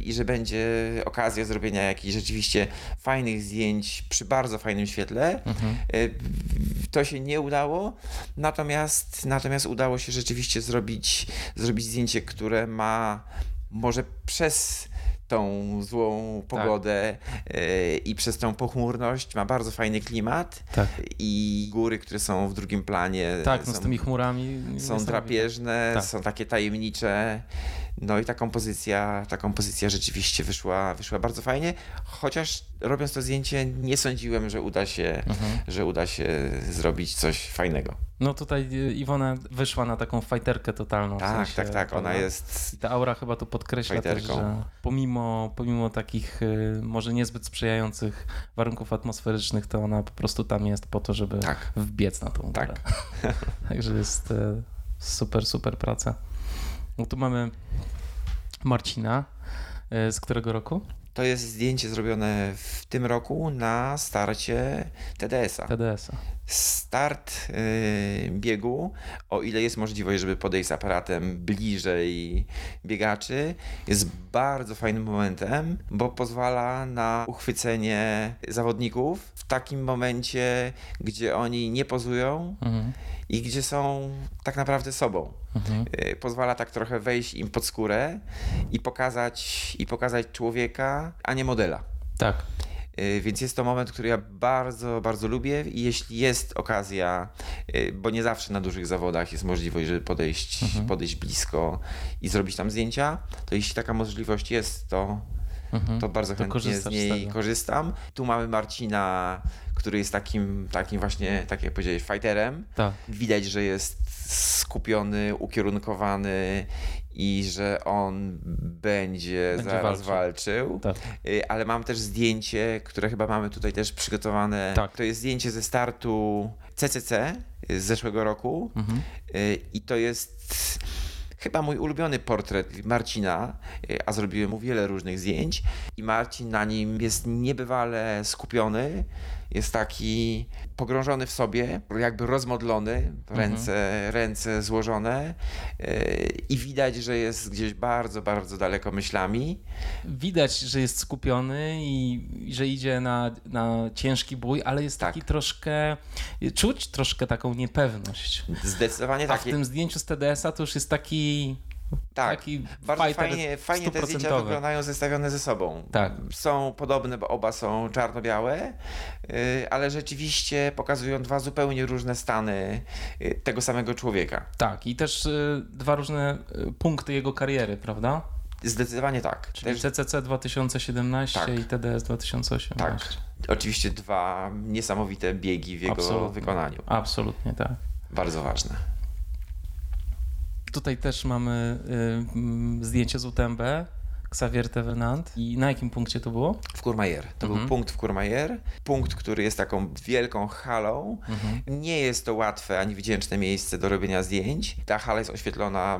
i że będzie okazja zrobienia jakichś rzeczywiście fajnych zdjęć przy bardzo fajnym świetle. Mhm. E, to się nie udało, natomiast, natomiast udało się rzeczywiście zrobić, zrobić zdjęcie, które ma może przez tą złą pogodę tak. i przez tą pochmurność ma bardzo fajny klimat tak. i góry, które są w drugim planie tak, no z tymi chmurami są drapieżne, tak. są takie tajemnicze no i ta kompozycja, ta kompozycja rzeczywiście wyszła, wyszła bardzo fajnie, chociaż robiąc to zdjęcie nie sądziłem, że uda się, mhm. że uda się zrobić coś fajnego. No tutaj Iwona wyszła na taką fajterkę totalną. Tak, w sensie, tak, tak, ona jest. I ta aura chyba tu podkreśla też, że pomimo, pomimo takich y, może niezbyt sprzyjających warunków atmosferycznych, to ona po prostu tam jest po to, żeby tak. wbiec na tą tak. Także jest y, super, super praca. No tu mamy Marcina. Y, z którego roku? To jest zdjęcie zrobione w tym roku na starcie TDS-a. TDS-a. Start yy, biegu, o ile jest możliwość, żeby podejść z aparatem bliżej biegaczy, jest bardzo fajnym momentem, bo pozwala na uchwycenie zawodników w takim momencie, gdzie oni nie pozują mhm. i gdzie są tak naprawdę sobą. Mhm. Y, pozwala tak trochę wejść im pod skórę i pokazać, i pokazać człowieka, a nie modela. Tak. Y, więc jest to moment, który ja bardzo, bardzo lubię i jeśli jest okazja, y, bo nie zawsze na dużych zawodach jest możliwość, żeby podejść, mhm. podejść blisko i zrobić tam zdjęcia, to jeśli taka możliwość jest, to, mhm. to bardzo chętnie to z niej z korzystam. Tu mamy Marcina, który jest takim, takim właśnie, tak jak powiedziałeś, fighterem. Tak. Widać, że jest skupiony, ukierunkowany i że on będzie, będzie zaraz walczył. walczył. Tak. Y, ale mam też zdjęcie, które chyba mamy tutaj też przygotowane. Tak. To jest zdjęcie ze startu CCC z zeszłego roku mhm. Y, i to jest chyba mój ulubiony portret Marcina, y, a zrobiłem mu wiele różnych zdjęć i Marcin na nim jest niebywale skupiony, jest taki pogrążony w sobie, jakby rozmodlony, ręce, mhm. ręce złożone yy, i widać, że jest gdzieś bardzo, bardzo daleko myślami. Widać, że jest skupiony i, że idzie na, na ciężki bój, ale jest tak. taki troszkę, czuć troszkę taką niepewność. Zdecydowanie tak. A w tym zdjęciu z TDS-a to już jest taki tak, Taki bardzo fajnie, fajnie te zdjęcia wyglądają zestawione ze sobą. Tak. Są podobne, bo oba są czarno-białe, y, ale rzeczywiście pokazują dwa zupełnie różne stany y, tego samego człowieka. Tak, i też y, dwa różne punkty jego kariery, prawda? Zdecydowanie tak. Czyli też... CCC 2017 tak. i TDS 2018. Tak. Oczywiście dwa niesamowite biegi w jego Absolutnie. wykonaniu. Absolutnie tak. Bardzo ważne. Tutaj też mamy y, zdjęcie z UTMB, Xavier Tevenant. I na jakim punkcie to było? W Courmayeur. To mhm. był punkt w Courmayeur. Punkt, który jest taką wielką halą. Mhm. Nie jest to łatwe ani wdzięczne miejsce do robienia zdjęć. Ta hala jest oświetlona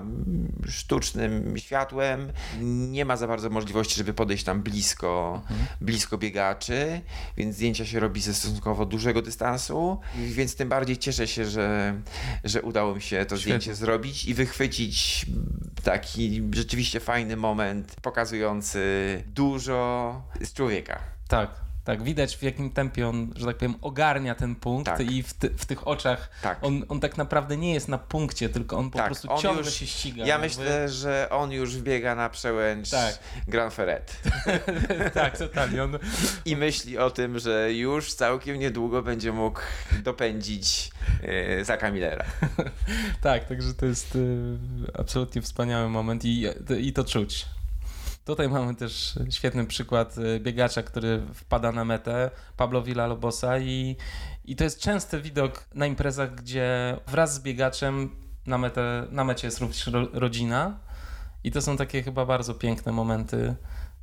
sztucznym światłem. Nie ma za bardzo możliwości, żeby podejść tam blisko, mhm. blisko biegaczy, więc zdjęcia się robi ze stosunkowo dużego dystansu. Więc tym bardziej cieszę się, że, że udało mi się to Świetnie. zdjęcie zrobić i wychwycić taki rzeczywiście fajny moment, pokazujący dużo z człowieka. Tak, tak, widać w jakim tempie on, że tak powiem, ogarnia ten punkt tak. i w, ty, w, tych oczach tak. On, on tak naprawdę nie jest na punkcie, tylko on po tak, prostu on ciągle już, się ściga. Ja myślę, że on już biega na przełęcz tak. Grand Ferret. tak, totalnie. On... I myśli o tym, że już całkiem niedługo będzie mógł dopędzić yy, za Kamilera. tak, także to jest yy, absolutnie wspaniały moment i, i to czuć. Tutaj mamy też świetny przykład y, biegacza, który wpada na metę, Pablo Villalobosa i, i to jest częsty widok na imprezach, gdzie wraz z biegaczem na, metę, na mecie jest również rodzina i to są takie chyba bardzo piękne momenty.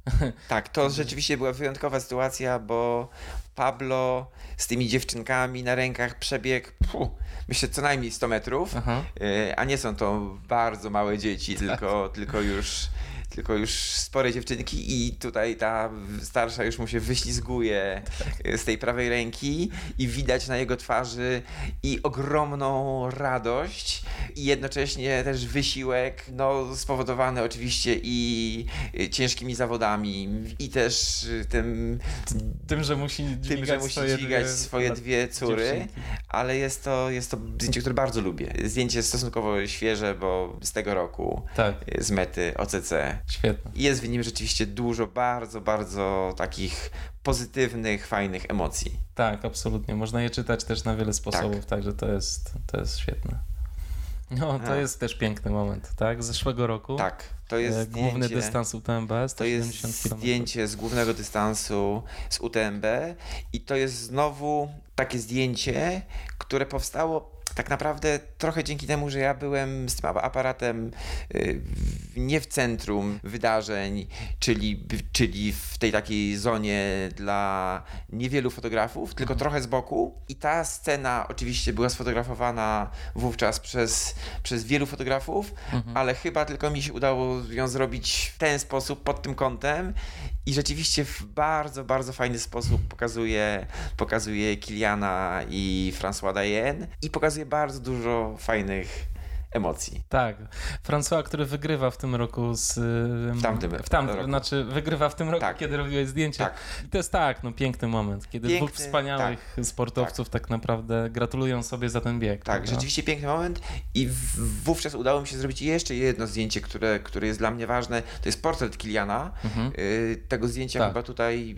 Tak, to rzeczywiście była wyjątkowa sytuacja, bo Pablo z tymi dziewczynkami na rękach przebiegł, puh, myślę, co najmniej 100 metrów, Aha. Y, a nie są to bardzo małe dzieci, tylko, tylko już tylko już spore dziewczynki i tutaj ta starsza już mu się wyślizguje z tej prawej ręki i widać na jego twarzy i ogromną radość i jednocześnie też wysiłek, no spowodowany oczywiście i ciężkimi zawodami i też tym... Tym, że musi dźwigać, tym, że musi swoje, dwie, swoje dwie córy, dziewczynki. ale jest to, jest to zdjęcie, które bardzo lubię. Zdjęcie stosunkowo świeże, bo z tego roku, tak. z mety OCC. Świetne. Jest w nim rzeczywiście dużo bardzo, bardzo takich pozytywnych, fajnych emocji. Tak, absolutnie. Można je czytać też na wiele sposobów, tak. także to jest, to jest świetne. No, to jest też piękny moment, tak? Z zeszłego roku. Tak, to jest e, Główny zdjęcie, dystans UTMB, To jest km. zdjęcie z głównego dystansu z UTMB i to jest znowu takie zdjęcie, które powstało tak naprawdę trochę dzięki temu, że ja byłem z tym aparatem y, nie w centrum wydarzeń, czyli, czyli w tej takiej zonie dla niewielu fotografów, tylko mhm. trochę z boku. I ta scena oczywiście była sfotografowana wówczas przez, przez wielu fotografów, mhm. ale chyba tylko mi się udało ją zrobić w ten sposób, pod tym kątem i rzeczywiście w bardzo, bardzo fajny sposób pokazuje, pokazuje Kiliana i François Dayen i pokazuje bardzo dużo fajnych emocji. Tak. François, który wygrywa w tym roku z... W tamtym, w tamtym roku. Znaczy wygrywa w tym roku, tak. kiedy robiłeś zdjęcie. Tak. I to jest tak, no piękny moment, kiedy piękny, dwóch wspaniałych tak. sportowców tak. tak. naprawdę gratulują sobie za ten bieg. Tak, prawda? rzeczywiście piękny moment i wówczas udało mi się zrobić jeszcze jedno zdjęcie, które, które jest dla mnie ważne. To jest portret Kiliana. Mhm. Y, tego zdjęcia tak. chyba tutaj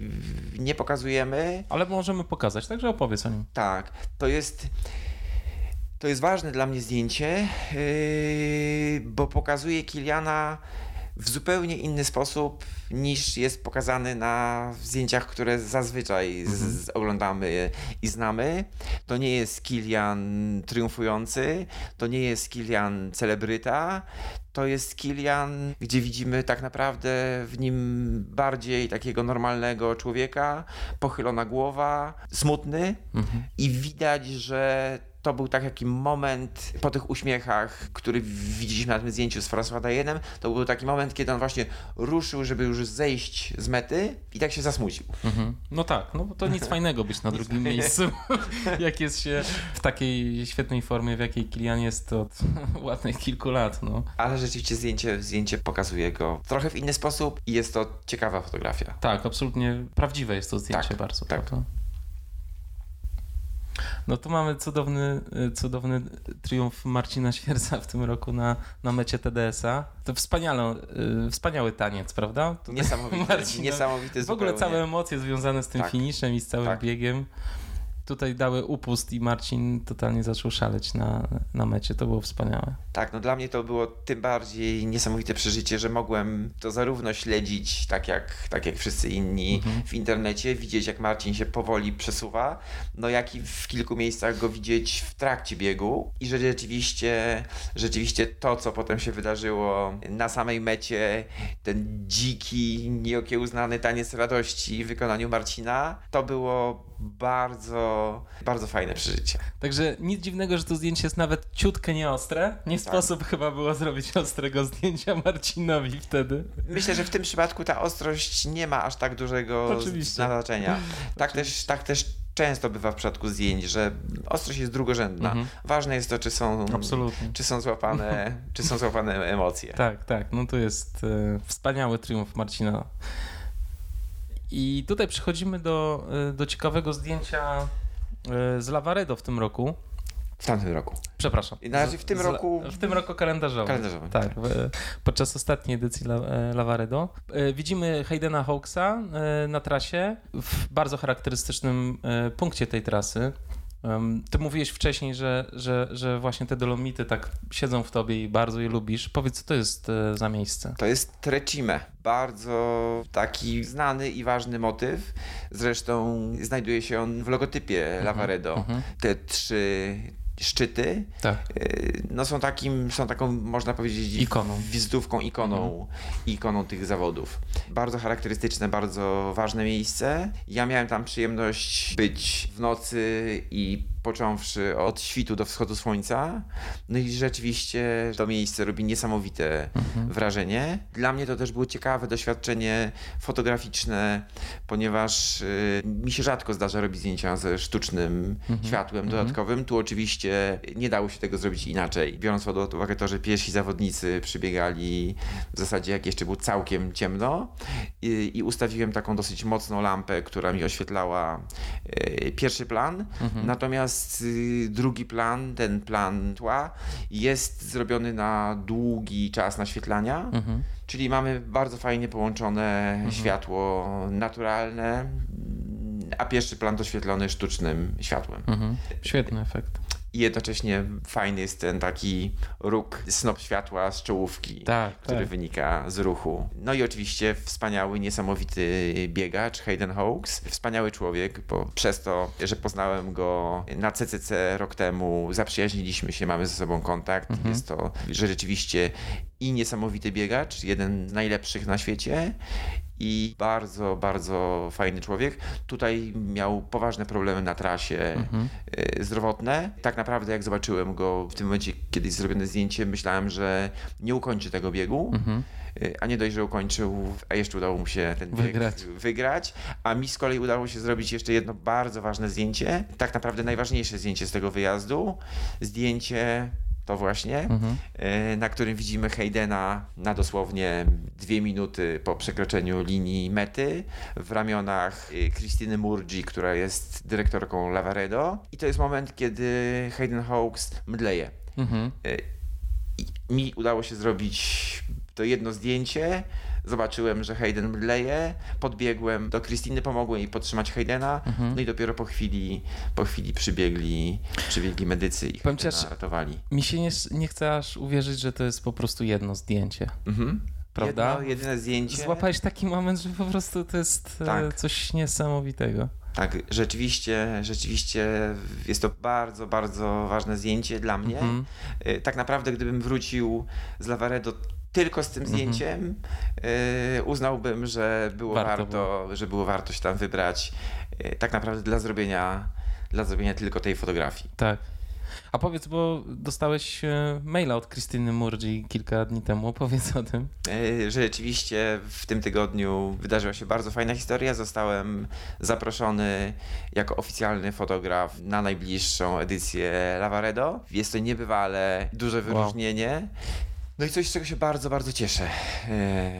nie pokazujemy. Ale możemy pokazać, także opowiedz o nim. Tak, to jest... To jest ważne dla mnie zdjęcie, yy, bo pokazuje Kiliana w zupełnie inny sposób niż jest pokazany na zdjęciach, które zazwyczaj mhm. z oglądamy i znamy. To nie jest Kilian triumfujący, to nie jest Kilian celebryta, to jest Kilian, gdzie widzimy tak naprawdę w nim bardziej takiego normalnego człowieka, pochylona głowa, smutny mhm. i widać, że to był taki moment po tych uśmiechach, który widzieliśmy na tym zdjęciu z François Dajenem, to był taki moment, kiedy on właśnie ruszył, żeby już zejść z mety i tak się zasmucił. Mhm. No tak, no bo to nic fajnego być na drugim miejscu, jak jest się w takiej świetnej formie, w jakiej Kilian jest od ładnych kilku lat. No. Ale rzeczywiście zdjęcie, zdjęcie pokazuje go trochę w inny sposób i jest to ciekawa fotografia. Tak, absolutnie prawdziwe jest to zdjęcie tak, bardzo. Tak. Prawda? No tu mamy cudowny, y, cudowny triumf Marcina Świerca w tym roku na, na mecie TDS-a. To wspaniale, y, wspaniały taniec, prawda? Niesamowity, Marcin, niesamowity W ogóle całe emocje związane z tym tak, finiszem i z całym tak. biegiem. Tutaj dały upust i Marcin totalnie zaczął szaleć na, na mecie. To było wspaniałe. Tak, no dla mnie to było tym bardziej niesamowite przeżycie, że mogłem to zarówno śledzić tak jak, tak jak wszyscy inni mhm. w internecie, widzieć jak Marcin się powoli przesuwa, no jak i w kilku miejscach go widzieć w trakcie biegu i że rzeczywiście, rzeczywiście to, co potem się wydarzyło na samej mecie, ten dziki, nieokiełznany taniec radości w wykonaniu Marcina, to było bardzo, bardzo fajne przeżycie. Także nic dziwnego, że to zdjęcie jest nawet ciutkę nieostre. Nie tak. sposób chyba było zrobić ostrego zdjęcia Marcinowi wtedy. Myślę, że w tym przypadku ta ostrość nie ma aż tak dużego Oczywiście. znaczenia. Tak też, tak też często bywa w przypadku zdjęć, że ostrość jest drugorzędna. Mhm. Ważne jest to, czy są, Absolutnie. czy są złapane, czy są złapane emocje. Tak, tak. No to jest e, wspaniały triumf Marcina i tutaj przechodzimy do, y, do ciekawego zdjęcia z Lavaredo w tym roku. W tamtym roku. Przepraszam. I na razie w tym z, roku. W tym roku kalendarzowym. kalendarzowym tak, w, podczas ostatniej edycji e, Lavaredo. E, widzimy Haydena Hawksa e, na trasie w bardzo charakterystycznym punkcie tej trasy. Ty mówiłeś wcześniej, że, że, że właśnie te dolomity tak siedzą w tobie i bardzo je lubisz. Powiedz, co to jest e, za miejsce? To jest Trecime. Bardzo taki znany i ważny motyw. Zresztą znajduje się on w logotypie mhm, Lavaredo. Mhm. Te trzy szczyty tak. Y, no są takim, są taką, można powiedzieć, ikoną. wizytówką, ikoną, mhm. ikoną tych zawodów. Bardzo charakterystyczne, bardzo ważne miejsce. Ja miałem tam przyjemność być w nocy i począwszy od świtu do wschodu słońca. No i rzeczywiście to miejsce robi niesamowite mhm. wrażenie. Dla mnie to też było ciekawe doświadczenie fotograficzne, ponieważ y, mi się rzadko zdarza robić zdjęcia ze sztucznym mhm. światłem mhm. dodatkowym. Tu oczywiście nie dało się tego zrobić inaczej. Biorąc pod uwagę to, że pierwsi zawodnicy przybiegali w zasadzie jak jeszcze było całkiem ciemno i, i ustawiłem taką dosyć mocną lampę, która mi oświetlała y, pierwszy plan. Mhm. Natomiast Natomiast y, drugi plan, ten plan tła, jest zrobiony na długi czas naświetlania, mhm. czyli mamy bardzo fajnie połączone mhm. światło naturalne, a pierwszy plan doświetlony sztucznym światłem. Mhm. Świetny efekt i jednocześnie fajny jest ten taki róg, snop światła z czołówki, tak, który tak. wynika z ruchu. No i oczywiście wspaniały, niesamowity biegacz Hayden Hawks, wspaniały człowiek, bo przez to, że poznałem go na CCC rok temu, zaprzyjaźniliśmy się, mamy ze sobą kontakt. Mhm. Jest to że rzeczywiście i niesamowity biegacz, jeden z najlepszych na świecie i bardzo, bardzo fajny człowiek. Tutaj miał poważne problemy na trasie mhm. E, zdrowotne. Tak naprawdę, jak zobaczyłem go w tym momencie, kiedy zrobione zdjęcie, myślałem, że nie ukończy tego biegu. Mhm. E, a nie dość, że ukończył, a jeszcze udało mu się ten bieg wygrać. wygrać. A mi z kolei udało się zrobić jeszcze jedno bardzo ważne zdjęcie. Tak naprawdę najważniejsze zdjęcie z tego wyjazdu. Zdjęcie to właśnie, mhm. E, na którym widzimy Haydena na dosłownie dwie minuty po przekroczeniu linii mety w ramionach Krystyny Murgi, która jest dyrektorką Lavaredo. I to jest moment, kiedy Hayden Hawks mdleje. Mhm. E, mi udało się zrobić to jedno zdjęcie, zobaczyłem, że Hayden mdleje, podbiegłem do Krystyny, pomogłem jej podtrzymać Haydena, mhm. no i dopiero po chwili, po chwili przybiegli, przybiegli medycy i Haydena ratowali. Mi się nie, nie chce aż uwierzyć, że to jest po prostu jedno zdjęcie. Mhm. Prawda? Jedno, jedyne zdjęcie. Złapałeś taki moment, że po prostu to jest e, tak. coś niesamowitego. Tak, rzeczywiście, rzeczywiście jest to bardzo, bardzo ważne zdjęcie dla mnie. Mhm. E, tak naprawdę, gdybym wrócił z Lavaredo tylko z tym mhm. zdjęciem y, uznałbym, że było warto, warto że było warto się tam wybrać y, tak naprawdę dla zrobienia, dla zrobienia tylko tej fotografii. Tak. A powiedz, bo dostałeś e, maila od Krystyny Murdzi kilka dni temu, opowiedz o tym. Rzeczywiście w tym tygodniu wydarzyła się bardzo fajna historia. Zostałem zaproszony jako oficjalny fotograf na najbliższą edycję Lavaredo. Jest to niebywale duże wyróżnienie. Wow. No i coś, z czego się bardzo, bardzo cieszę.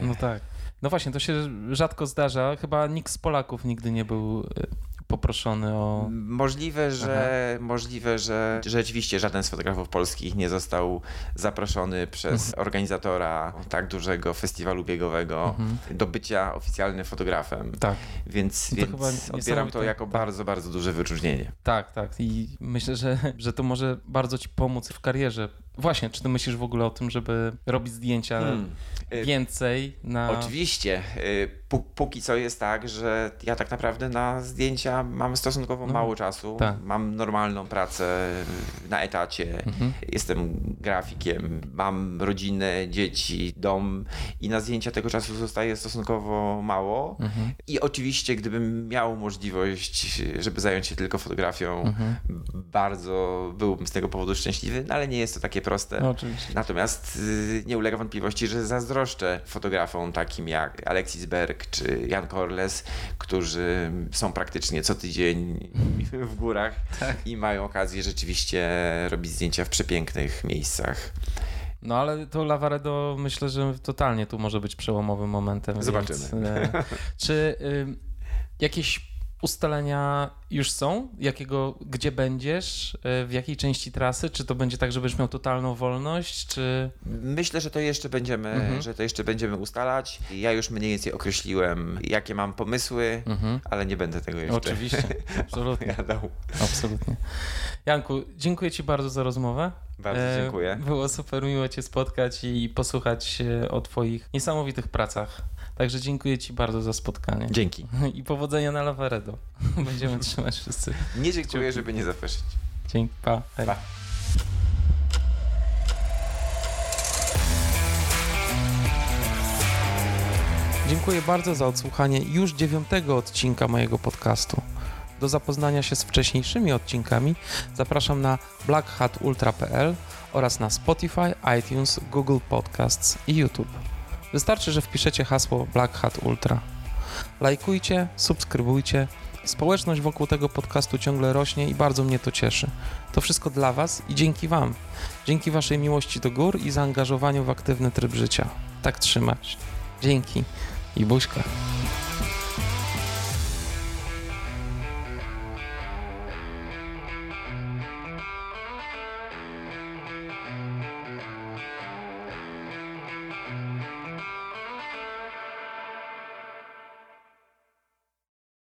No tak. No właśnie, to się rzadko zdarza. Chyba nikt z Polaków nigdy nie był e, po poproszony o... Możliwe, że, możliwe, że rzeczywiście żaden z fotografów polskich nie został zaproszony przez Mhm. organizatora tak dużego festiwalu biegowego Mhm. do bycia oficjalnym fotografem. Tak, Więc, To więc odbieram to jako Tak. bardzo, bardzo duże wyróżnienie. tak, tak. I myślę, że, że to może bardzo ci pomóc w karierze. Właśnie, czy ty myślisz w ogóle o tym, żeby robić zdjęcia Hmm. Y, więcej na... Oczywiście. Y, pó- Póki co jest tak, że ja tak naprawdę na zdjęcia mam stosunkowo No, mało czasu. tak. Mam normalną pracę na etacie. Mhm. Jestem grafikiem, mam rodzinę, dzieci, dom i na zdjęcia tego czasu zostaje stosunkowo mało. Mhm. I oczywiście, gdybym miał możliwość, żeby zająć się tylko fotografią, Mhm. bardzo byłbym z tego powodu szczęśliwy, no ale nie jest to takie proste. No, oczywiście. Natomiast y, nie ulega wątpliwości, że zazdroszczę fotografom takim jak Alexis Berg czy Jan Corles, którzy są praktycznie co tydzień w górach Tak. i mają okazję rzeczywiście robić zdjęcia w przepięknych miejscach. No ale to Lavaredo myślę, że totalnie tu może być przełomowym momentem. Zobaczymy. Więc, e, czy y, jakieś ustalenia już są? Jakiego, gdzie będziesz? e, W jakiej części trasy? Czy to będzie tak, że będziesz miał totalną wolność? Czy... Myślę, że to jeszcze będziemy, Mhm. że to jeszcze będziemy ustalać. Ja już mniej więcej określiłem, jakie mam pomysły, Mhm. ale nie będę tego jeszcze Oczywiście, absolutnie, opowiadał. absolutnie. Janku, dziękuję Ci bardzo za rozmowę. Bardzo E, dziękuję. Było super miło Cię spotkać i posłuchać e, o Twoich niesamowitych pracach. Także dziękuję Ci bardzo za spotkanie. Dzięki. I powodzenia na Lavaredo. Będziemy trzymać wszyscy. Nie dziękuję, Dzięki. żeby nie zapeszyć. Dzięki, pa. Hej. Pa. Dziękuję bardzo za odsłuchanie już dziewiątego odcinka mojego podcastu. Do zapoznania się z wcześniejszymi odcinkami zapraszam na blackhatultra.pl oraz na Spotify, iTunes, Google Podcasts i YouTube. Wystarczy, że wpiszecie hasło Black Hat Ultra. Lajkujcie, subskrybujcie. Społeczność wokół tego podcastu ciągle rośnie i bardzo mnie to cieszy. To wszystko dla Was i dzięki Wam. Dzięki Waszej miłości do gór i zaangażowaniu w aktywny tryb życia. Tak trzymać. Dzięki i buźka.